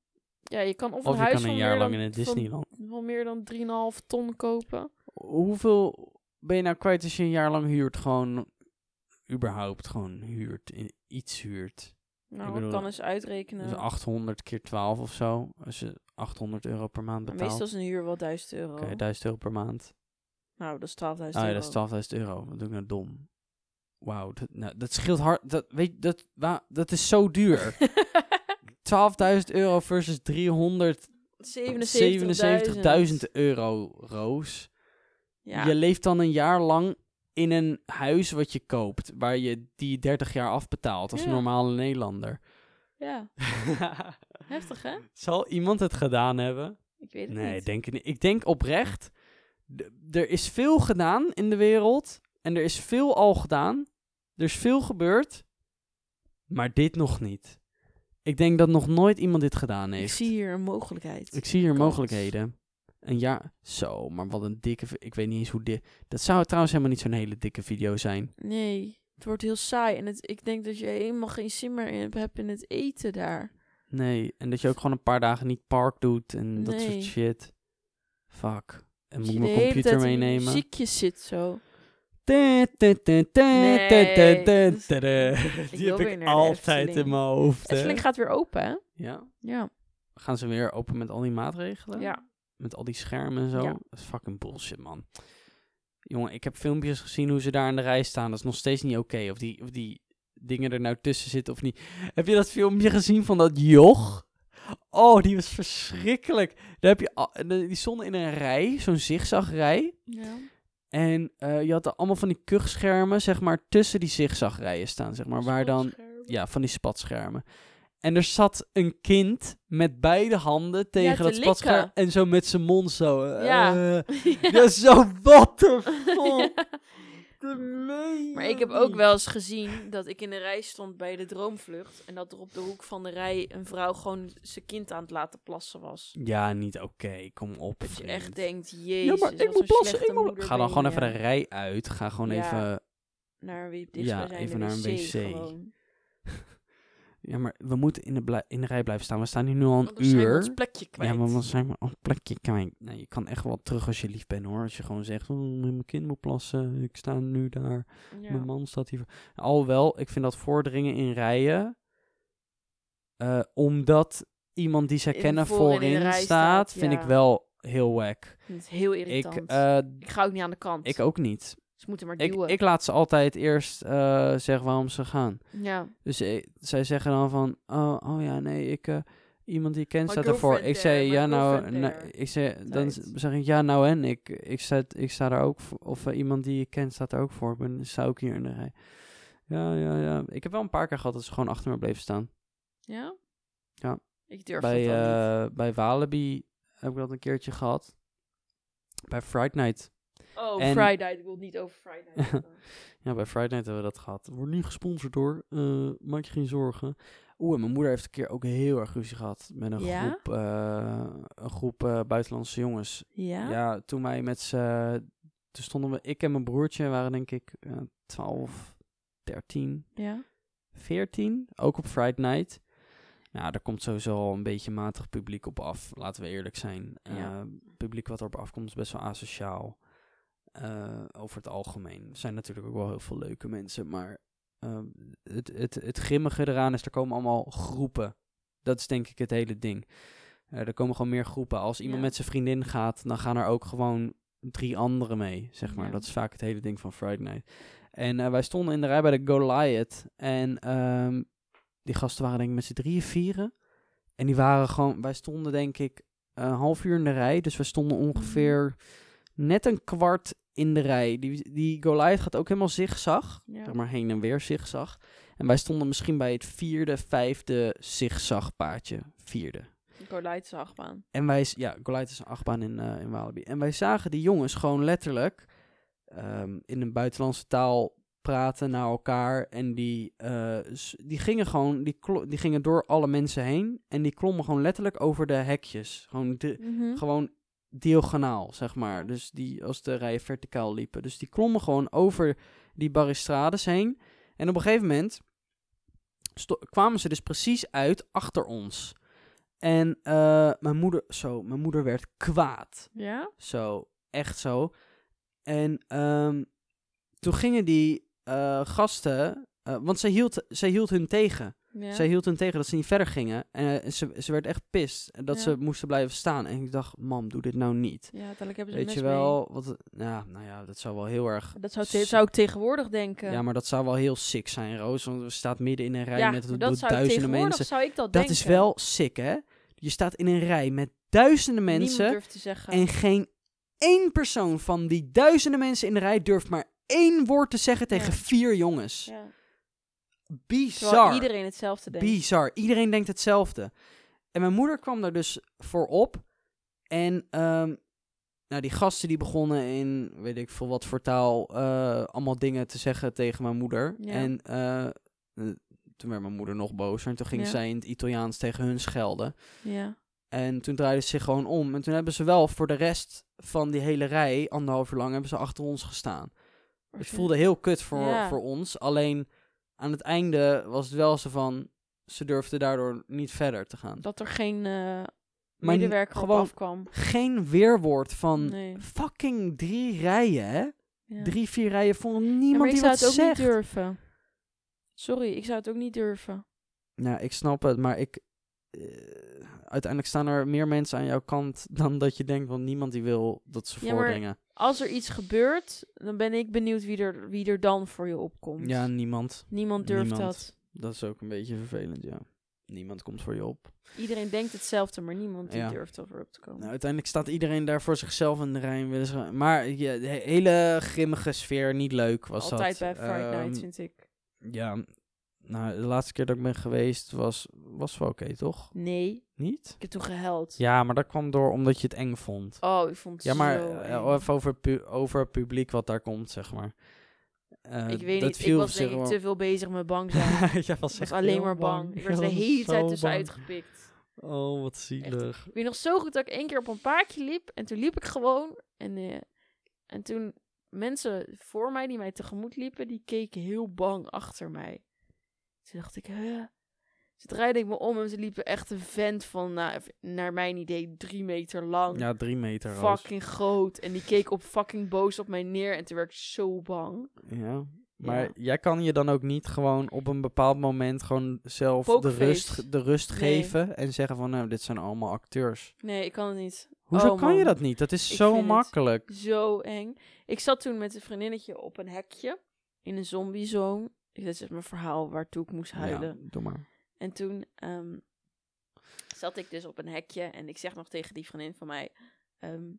ja, je kan of een Of je kan een jaar lang dan- in het Disneyland. Van meer dan 3,5 ton kopen. Hoeveel ben je nou kwijt als je een jaar lang huurt? Gewoon, überhaupt gewoon huurt. Iets huurt. Nou, bedoel, ik kan eens uitrekenen. Dus 800 keer 12 of zo. Als je 800 euro per maand Maar betaalt. meestal is een huur wel 1000 euro. Oké, 1000 euro per maand. Nou, dat is 12.000 Ah ja, euro. dat is 12.000 euro. Wat doe ik nou dom? Wauw, dat, nou, dat scheelt hard. Dat, weet, dat, dat is zo duur. (laughs) 12.000 euro versus 377.000 euro, Roos. Ja. Je leeft dan een jaar lang in een huis wat je koopt, waar je die 30 jaar afbetaalt als Ja. normale Nederlander. ja, (laughs) heftig hè? Zal iemand het gedaan hebben? Ik weet het Nee, niet. denk ik niet. Ik denk oprecht, er is veel gedaan in de wereld en er is veel al gedaan. Er is veel gebeurd, maar dit nog niet. Ik denk dat nog nooit iemand dit gedaan Ik heeft. zie hier een mogelijkheid. Ik zie hier Kans. mogelijkheden. Een jaar, zo, maar wat een dikke, ik weet niet eens hoe dik. Dat zou trouwens helemaal niet zo'n hele dikke video zijn. Nee, het wordt heel saai. En het, ik denk dat je helemaal geen zin meer hebt in het eten daar. Nee, en dat je ook gewoon een paar dagen niet park doet en dat soort shit. Fuck. En moet ik je mijn computer meenemen? muziekjes zit zo. Nee, Die heb ik altijd in mijn hoofd. Efteling gaat weer open, hè? Ja. Ja. Gaan ze weer open met al die maatregelen? Ja. Met al die schermen en zo? Ja. Dat is fucking bullshit, man. Jongen, ik heb filmpjes gezien hoe ze daar in de rij staan. Dat is nog steeds niet oké. Of, die, of die dingen er nou tussen zitten of niet. Heb je dat filmpje gezien van dat joch? Oh, die was verschrikkelijk. Daar heb je, die stonden in een rij, zo'n zigzagrij. ja. En eh, je had er allemaal van die kuchschermen, zeg maar, tussen die zigzagrijen staan, zeg maar. Waar dan, ja, van die spatschermen. En er zat een kind met beide handen tegen te dat spatscherm. En zo met zijn mond zo. Ja. eh, (laughs) ja, zo, what the (laughs) fuck? Meen Maar ik heb ook wel eens gezien dat ik in de rij stond bij de droomvlucht. En dat er op de hoek van de rij een vrouw gewoon zijn kind aan het laten plassen was. Ja, niet oké. Kom op, Dat je vriend. echt denkt, jezus, Ja, maar ik moet plassen, ik moet... Ga dan gewoon even de rij uit. Ga gewoon Ja. even... Naar wie Ja, even naar een wc. Ja, maar we moeten in de, in de rij blijven staan. We staan hier nu al een dan zijn we uur. ons plekje kwijt. Ja, maar dan zijn we op een plekje kwijt. Nee, je kan echt wel terug als je lief bent hoor. Als je gewoon zegt, oh, mijn kind moet plassen, ik sta nu daar, Ja. mijn man staat hier. Alhoewel, ik vind dat voordringen in rijen, eh, omdat iemand die zij In- kennen voorin staat, vind ik wel heel wack. Ik het heel Ik, irritant. eh, Ik ga ook niet aan de kant. ik ook niet. Ze moeten maar Ik, duwen. ik laat ze altijd eerst eh, zeggen waarom ze gaan. ja. Dus eh, zij zeggen dan van, oh, oh ja, nee, ik, eh, iemand die ik ken staat ervoor. Ik zei, ja nou, ik zei, dan zeg ik, ja nou en, ik, ik, sta, ik sta daar ook voor. Of iemand die ik ken staat er ook voor. Ik ben, sta ook hier in de rij. Ja, ja, ja. Ik heb wel een paar keer gehad dat ze gewoon achter me bleven staan. Ja? Ja. Ik durf Bij, dat niet. bij Walibi heb ik dat een keertje gehad. Bij Friday Night. Oh, en- Friday. Ik wil het niet over Friday. (laughs) Ja, bij Friday hebben we dat gehad. Wordt niet gesponsord hoor. Eh, maak je geen zorgen. Oeh, en mijn moeder heeft een keer ook heel erg ruzie gehad met een Ja? groep, eh, een groep eh, buitenlandse jongens. Ja? Ja, toen wij met z'n... Toen stonden we, ik en mijn broertje waren denk ik eh 12, 13, Ja? 14. Ook op Friday Night. Nou, daar komt sowieso al een beetje matig publiek op af. Laten we eerlijk zijn. Ja. Publiek wat erop afkomt is best wel asociaal. Eh, over het algemeen. Er zijn natuurlijk ook wel heel veel leuke mensen. Maar ehm, het, het, het grimmige eraan is, er komen allemaal groepen. Dat is denk ik het hele ding. Eh, er komen gewoon meer groepen. Als iemand Ja. met zijn vriendin gaat, dan gaan er ook gewoon drie anderen mee, zeg maar. Ja. Dat is vaak het hele ding van Friday Night. En eh, wij stonden in de rij bij de Goliath. En ehm, die gasten waren denk ik met z'n drieën, vieren. En die waren gewoon... Wij stonden denk ik een half uur in de rij. Dus we stonden ongeveer net een kwart in de rij. Die, die Goliath gaat ook helemaal zigzag. Ja. Zeg maar heen en weer zigzag. En wij stonden misschien bij het vierde, vijfde zigzagpaadje. Vierde. Goliath achtbaan. En wij, ja, Goliath is een achtbaan in, eh in Walibi. En wij zagen die jongens gewoon letterlijk ehm, in een buitenlandse taal praten naar elkaar. En die, eh, die gingen gewoon, die, die gingen door alle mensen heen. En die klommen gewoon letterlijk over de hekjes. Gewoon, de, Mhm. gewoon diagonaal, zeg maar. Dus die, als de rijen verticaal liepen. Dus die klommen gewoon over die balustrades heen. En op een gegeven moment kwamen ze dus precies uit achter ons. En eh, mijn moeder, zo, mijn moeder werd kwaad. Ja? Zo, echt zo. En ehm, toen gingen die eh, gasten, eh, want zij hield, zij hield hun tegen. Ja. Zij hield hen tegen dat ze niet verder gingen. En eh, ze, ze werd echt pist dat Ja. ze moesten blijven staan. En ik dacht, mam, doe dit nou niet. ja, uiteindelijk hebben ze Weet je wel, wat, ja, nou ja, dat zou wel heel erg... Dat zou, te- zou ik tegenwoordig denken. Ja, maar dat zou wel heel sick zijn, Roos. Want we staan midden in een rij Ja, met dat zou ik duizenden tegenwoordig mensen. zou ik dat, Dat denken. is wel sick, hè? Je staat in een rij met duizenden mensen. durft te zeggen. En geen één persoon van die duizenden mensen in de rij durft maar één woord te zeggen tegen vier jongens. ja. Bizar. Terwijl iedereen hetzelfde denkt. Bizar. Iedereen denkt hetzelfde. En mijn moeder kwam daar dus voor op. En ehm, nou, die gasten die begonnen in, weet ik veel wat voor taal, eh, allemaal dingen te zeggen tegen mijn moeder. Ja. En eh, eh, toen werd mijn moeder nog bozer. En toen ging Ja. zij in het Italiaans tegen hun schelden. Ja. En toen draaiden ze zich gewoon om. En toen hebben ze wel voor de rest van die hele rij, anderhalf uur lang, hebben ze achter ons gestaan. Het Oké. voelde heel kut voor, Ja. voor ons. Alleen aan het einde was het wel zo van, ze durfden daardoor niet verder te gaan. Dat er geen Maar medewerker gewoon afkwam. geen weerwoord van Nee. fucking drie rijen, hè? Ja. Drie, vier rijen Ja, niemand maar ik die zou wat het ook zegt. niet durven. Sorry, ik zou het ook niet durven. Nou, ik snap het, maar ik... eh, uiteindelijk staan er meer mensen aan jouw kant (laughs) dan dat je denkt, want niemand die wil dat ze Ja, voordringen. Als er iets gebeurt, dan ben ik benieuwd wie er, wie er dan voor je opkomt. Ja, niemand. Niemand durft niemand. dat. Dat is ook een beetje vervelend, ja. Niemand komt voor je op. Iedereen denkt hetzelfde, maar niemand die durft over op te komen. Nou, uiteindelijk staat iedereen daar voor zichzelf in de rij. willen ze- Maar ja, de hele grimmige sfeer, niet leuk was Altijd dat. bij Friday Ehm, Night, vind ik. Ja, nou, de laatste keer dat ik ben geweest was, was wel oké, toch? Nee, Niet? ik heb toen gehuild. Ja, maar dat kwam door omdat je het eng vond. Oh, ik vond het Ja, maar zo eh, even over, pu- over het publiek wat daar komt, zeg maar. Eh, Ik weet niet, ik was denk ik te veel bezig met bang zijn. (laughs) Jij Ik was was alleen maar bang. Ik werd er de hele tijd zo tussenuit bang. gepikt. Oh, wat zielig. Ik weet nog zo goed dat ik één keer op een paardje liep. En toen liep ik gewoon. En, eh, en toen mensen voor mij die mij tegemoet liepen, die keken heel bang achter mij. Toen dacht ik, huh? Ze draaide ik me om en ze liepen echt een vent van, nou, naar mijn idee, drie meter lang. Ja, drie meter. Fucking groot. En die keek op fucking boos op mij neer. En toen werd ik zo bang. Ja. Maar Ja. jij kan je dan ook niet gewoon op een bepaald moment gewoon zelf de rust, de rust Nee. geven en zeggen van nou, dit zijn allemaal acteurs. Nee, ik kan het niet. Hoezo Oh, kan je dat niet? Dat is Ik zo makkelijk. Zo eng. Ik zat toen met een vriendinnetje op een hekje. In een zombiezone. Dit is mijn verhaal waartoe ik moest huilen. Ja, doe maar. En toen ehm, zat ik dus op een hekje en ik zeg nog tegen die vriendin van mij... ehm,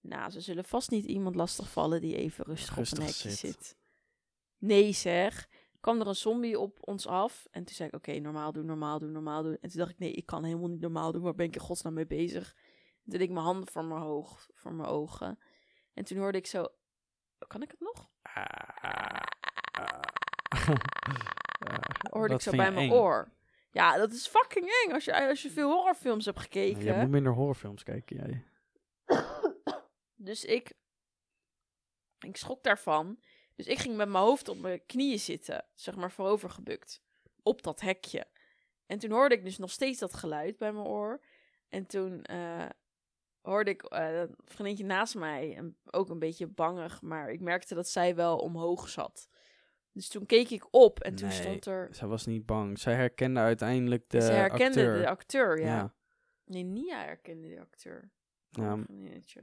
nou, ze zullen vast niet iemand lastigvallen die even rustig, Rustig op een hekje zit. zit. Nee zeg. Kwam er een zombie op ons af en toen zei ik, oké, normaal doen, normaal doen, normaal doen. En toen dacht ik, nee, ik kan helemaal niet normaal doen. Waar ben ik in godsnaam mee bezig? En toen deed ik mijn handen voor mijn, hoog, voor mijn ogen. En toen hoorde ik zo... Kan ik het nog? (laughs) Hoorde ik zo bij je mijn oor. Ja, dat is fucking eng als je, als je veel horrorfilms hebt gekeken. jij moet minder horrorfilms kijken, jij. (coughs) Dus ik, ik schrok daarvan. Dus ik ging met mijn hoofd op mijn knieën zitten, zeg maar voorover gebukt, op dat hekje. En toen hoorde ik dus nog steeds dat geluid bij mijn oor. En toen eh, hoorde ik eh, een vriendje naast mij, en ook een beetje bangig, maar ik merkte dat zij wel omhoog zat. Dus toen keek ik op en toen Nee. stond er... Zij was niet bang. Zij herkende uiteindelijk de ze herkende acteur. de acteur, ja. ja. Nee, Nia herkende de acteur. Ja.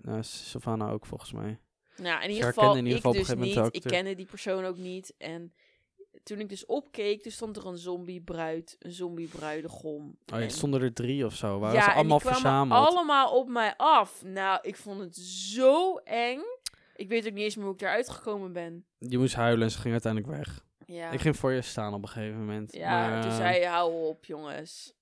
Nou, Savannah ook volgens mij. Nou, in ieder geval, in ieder ik geval dus niet. Ik kende die persoon ook niet. En toen ik dus opkeek, toen stond er een zombie-bruid, een zombie-bruidegom. Oh, ja, En- stonden er drie of zo. Waren ja, ze en allemaal die kwamen verzameld? allemaal op mij af. Nou, ik vond het zo eng. Ik weet ook niet eens meer hoe ik eruit gekomen ben. Je moest huilen en ze ging uiteindelijk weg. Ja, Ik ging voor je staan op een gegeven moment. ja maar, toen eh, zei je, hou op jongens.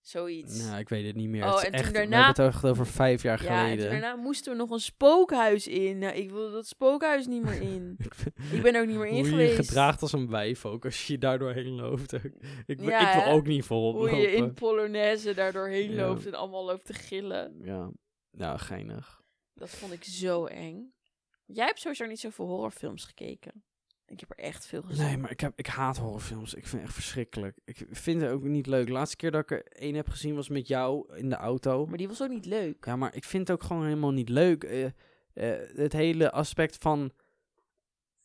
Zoiets. Nou, ik weet het niet meer. Oh, het en toen echt, daarna- We hebben het echt over vijf jaar ja, en geleden. toen daarna moesten we nog een spookhuis in. Nou, ik wilde dat spookhuis niet meer in. (laughs) Ik ben er ook niet meer in Hoe je geweest. je gedraagt als een wijf ook, als je daar doorheen loopt. ik, ik wil Ja, ook niet volop Hoe je in Polonaise daar doorheen Ja. loopt en allemaal loopt te gillen. Ja, nou, geinig. Dat vond ik zo eng. Jij hebt sowieso niet zoveel horrorfilms gekeken. Ik heb er echt veel gezien. Nee, maar ik, heb, ik haat horrorfilms. Ik vind het echt verschrikkelijk. Ik vind het ook niet leuk. De laatste keer dat ik er één heb gezien was met jou in de auto. Maar die was ook niet leuk. Ja, maar ik vind het ook gewoon helemaal niet leuk. Eh, eh, het hele aspect van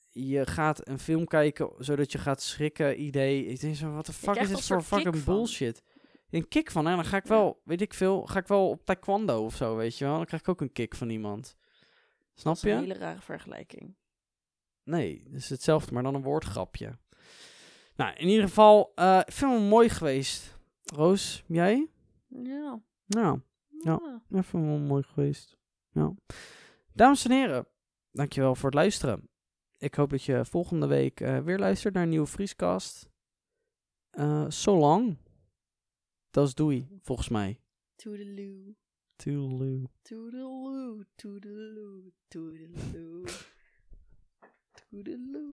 je gaat een film kijken zodat je gaat schrikken, idee. Ik denk zo, wat de fuck is dit voor fucking bullshit? Een kick van, hè? Dan ga ik wel, weet ik veel, ga ik wel op taekwondo of zo, weet je wel? Dan krijg ik ook een kick van iemand. Snap Dat is een je? hele rare vergelijking. Nee, het is hetzelfde, maar dan een woordgrapje. Nou, in ieder geval, eh ik vind hem mooi geweest. Roos, jij? Ja. Nou, Ja. ja. ik vind hem wel mooi geweest. Ja. Dames en heren, dankjewel voor het luisteren. Ik hoop dat je volgende week eh, weer luistert naar een nieuwe Vrieskast. Eh so long. Dat is doei, volgens mij. Toedeloe. Toodaloo. Toedeloe. Toedeloe. Toedeloe. Toedeloe.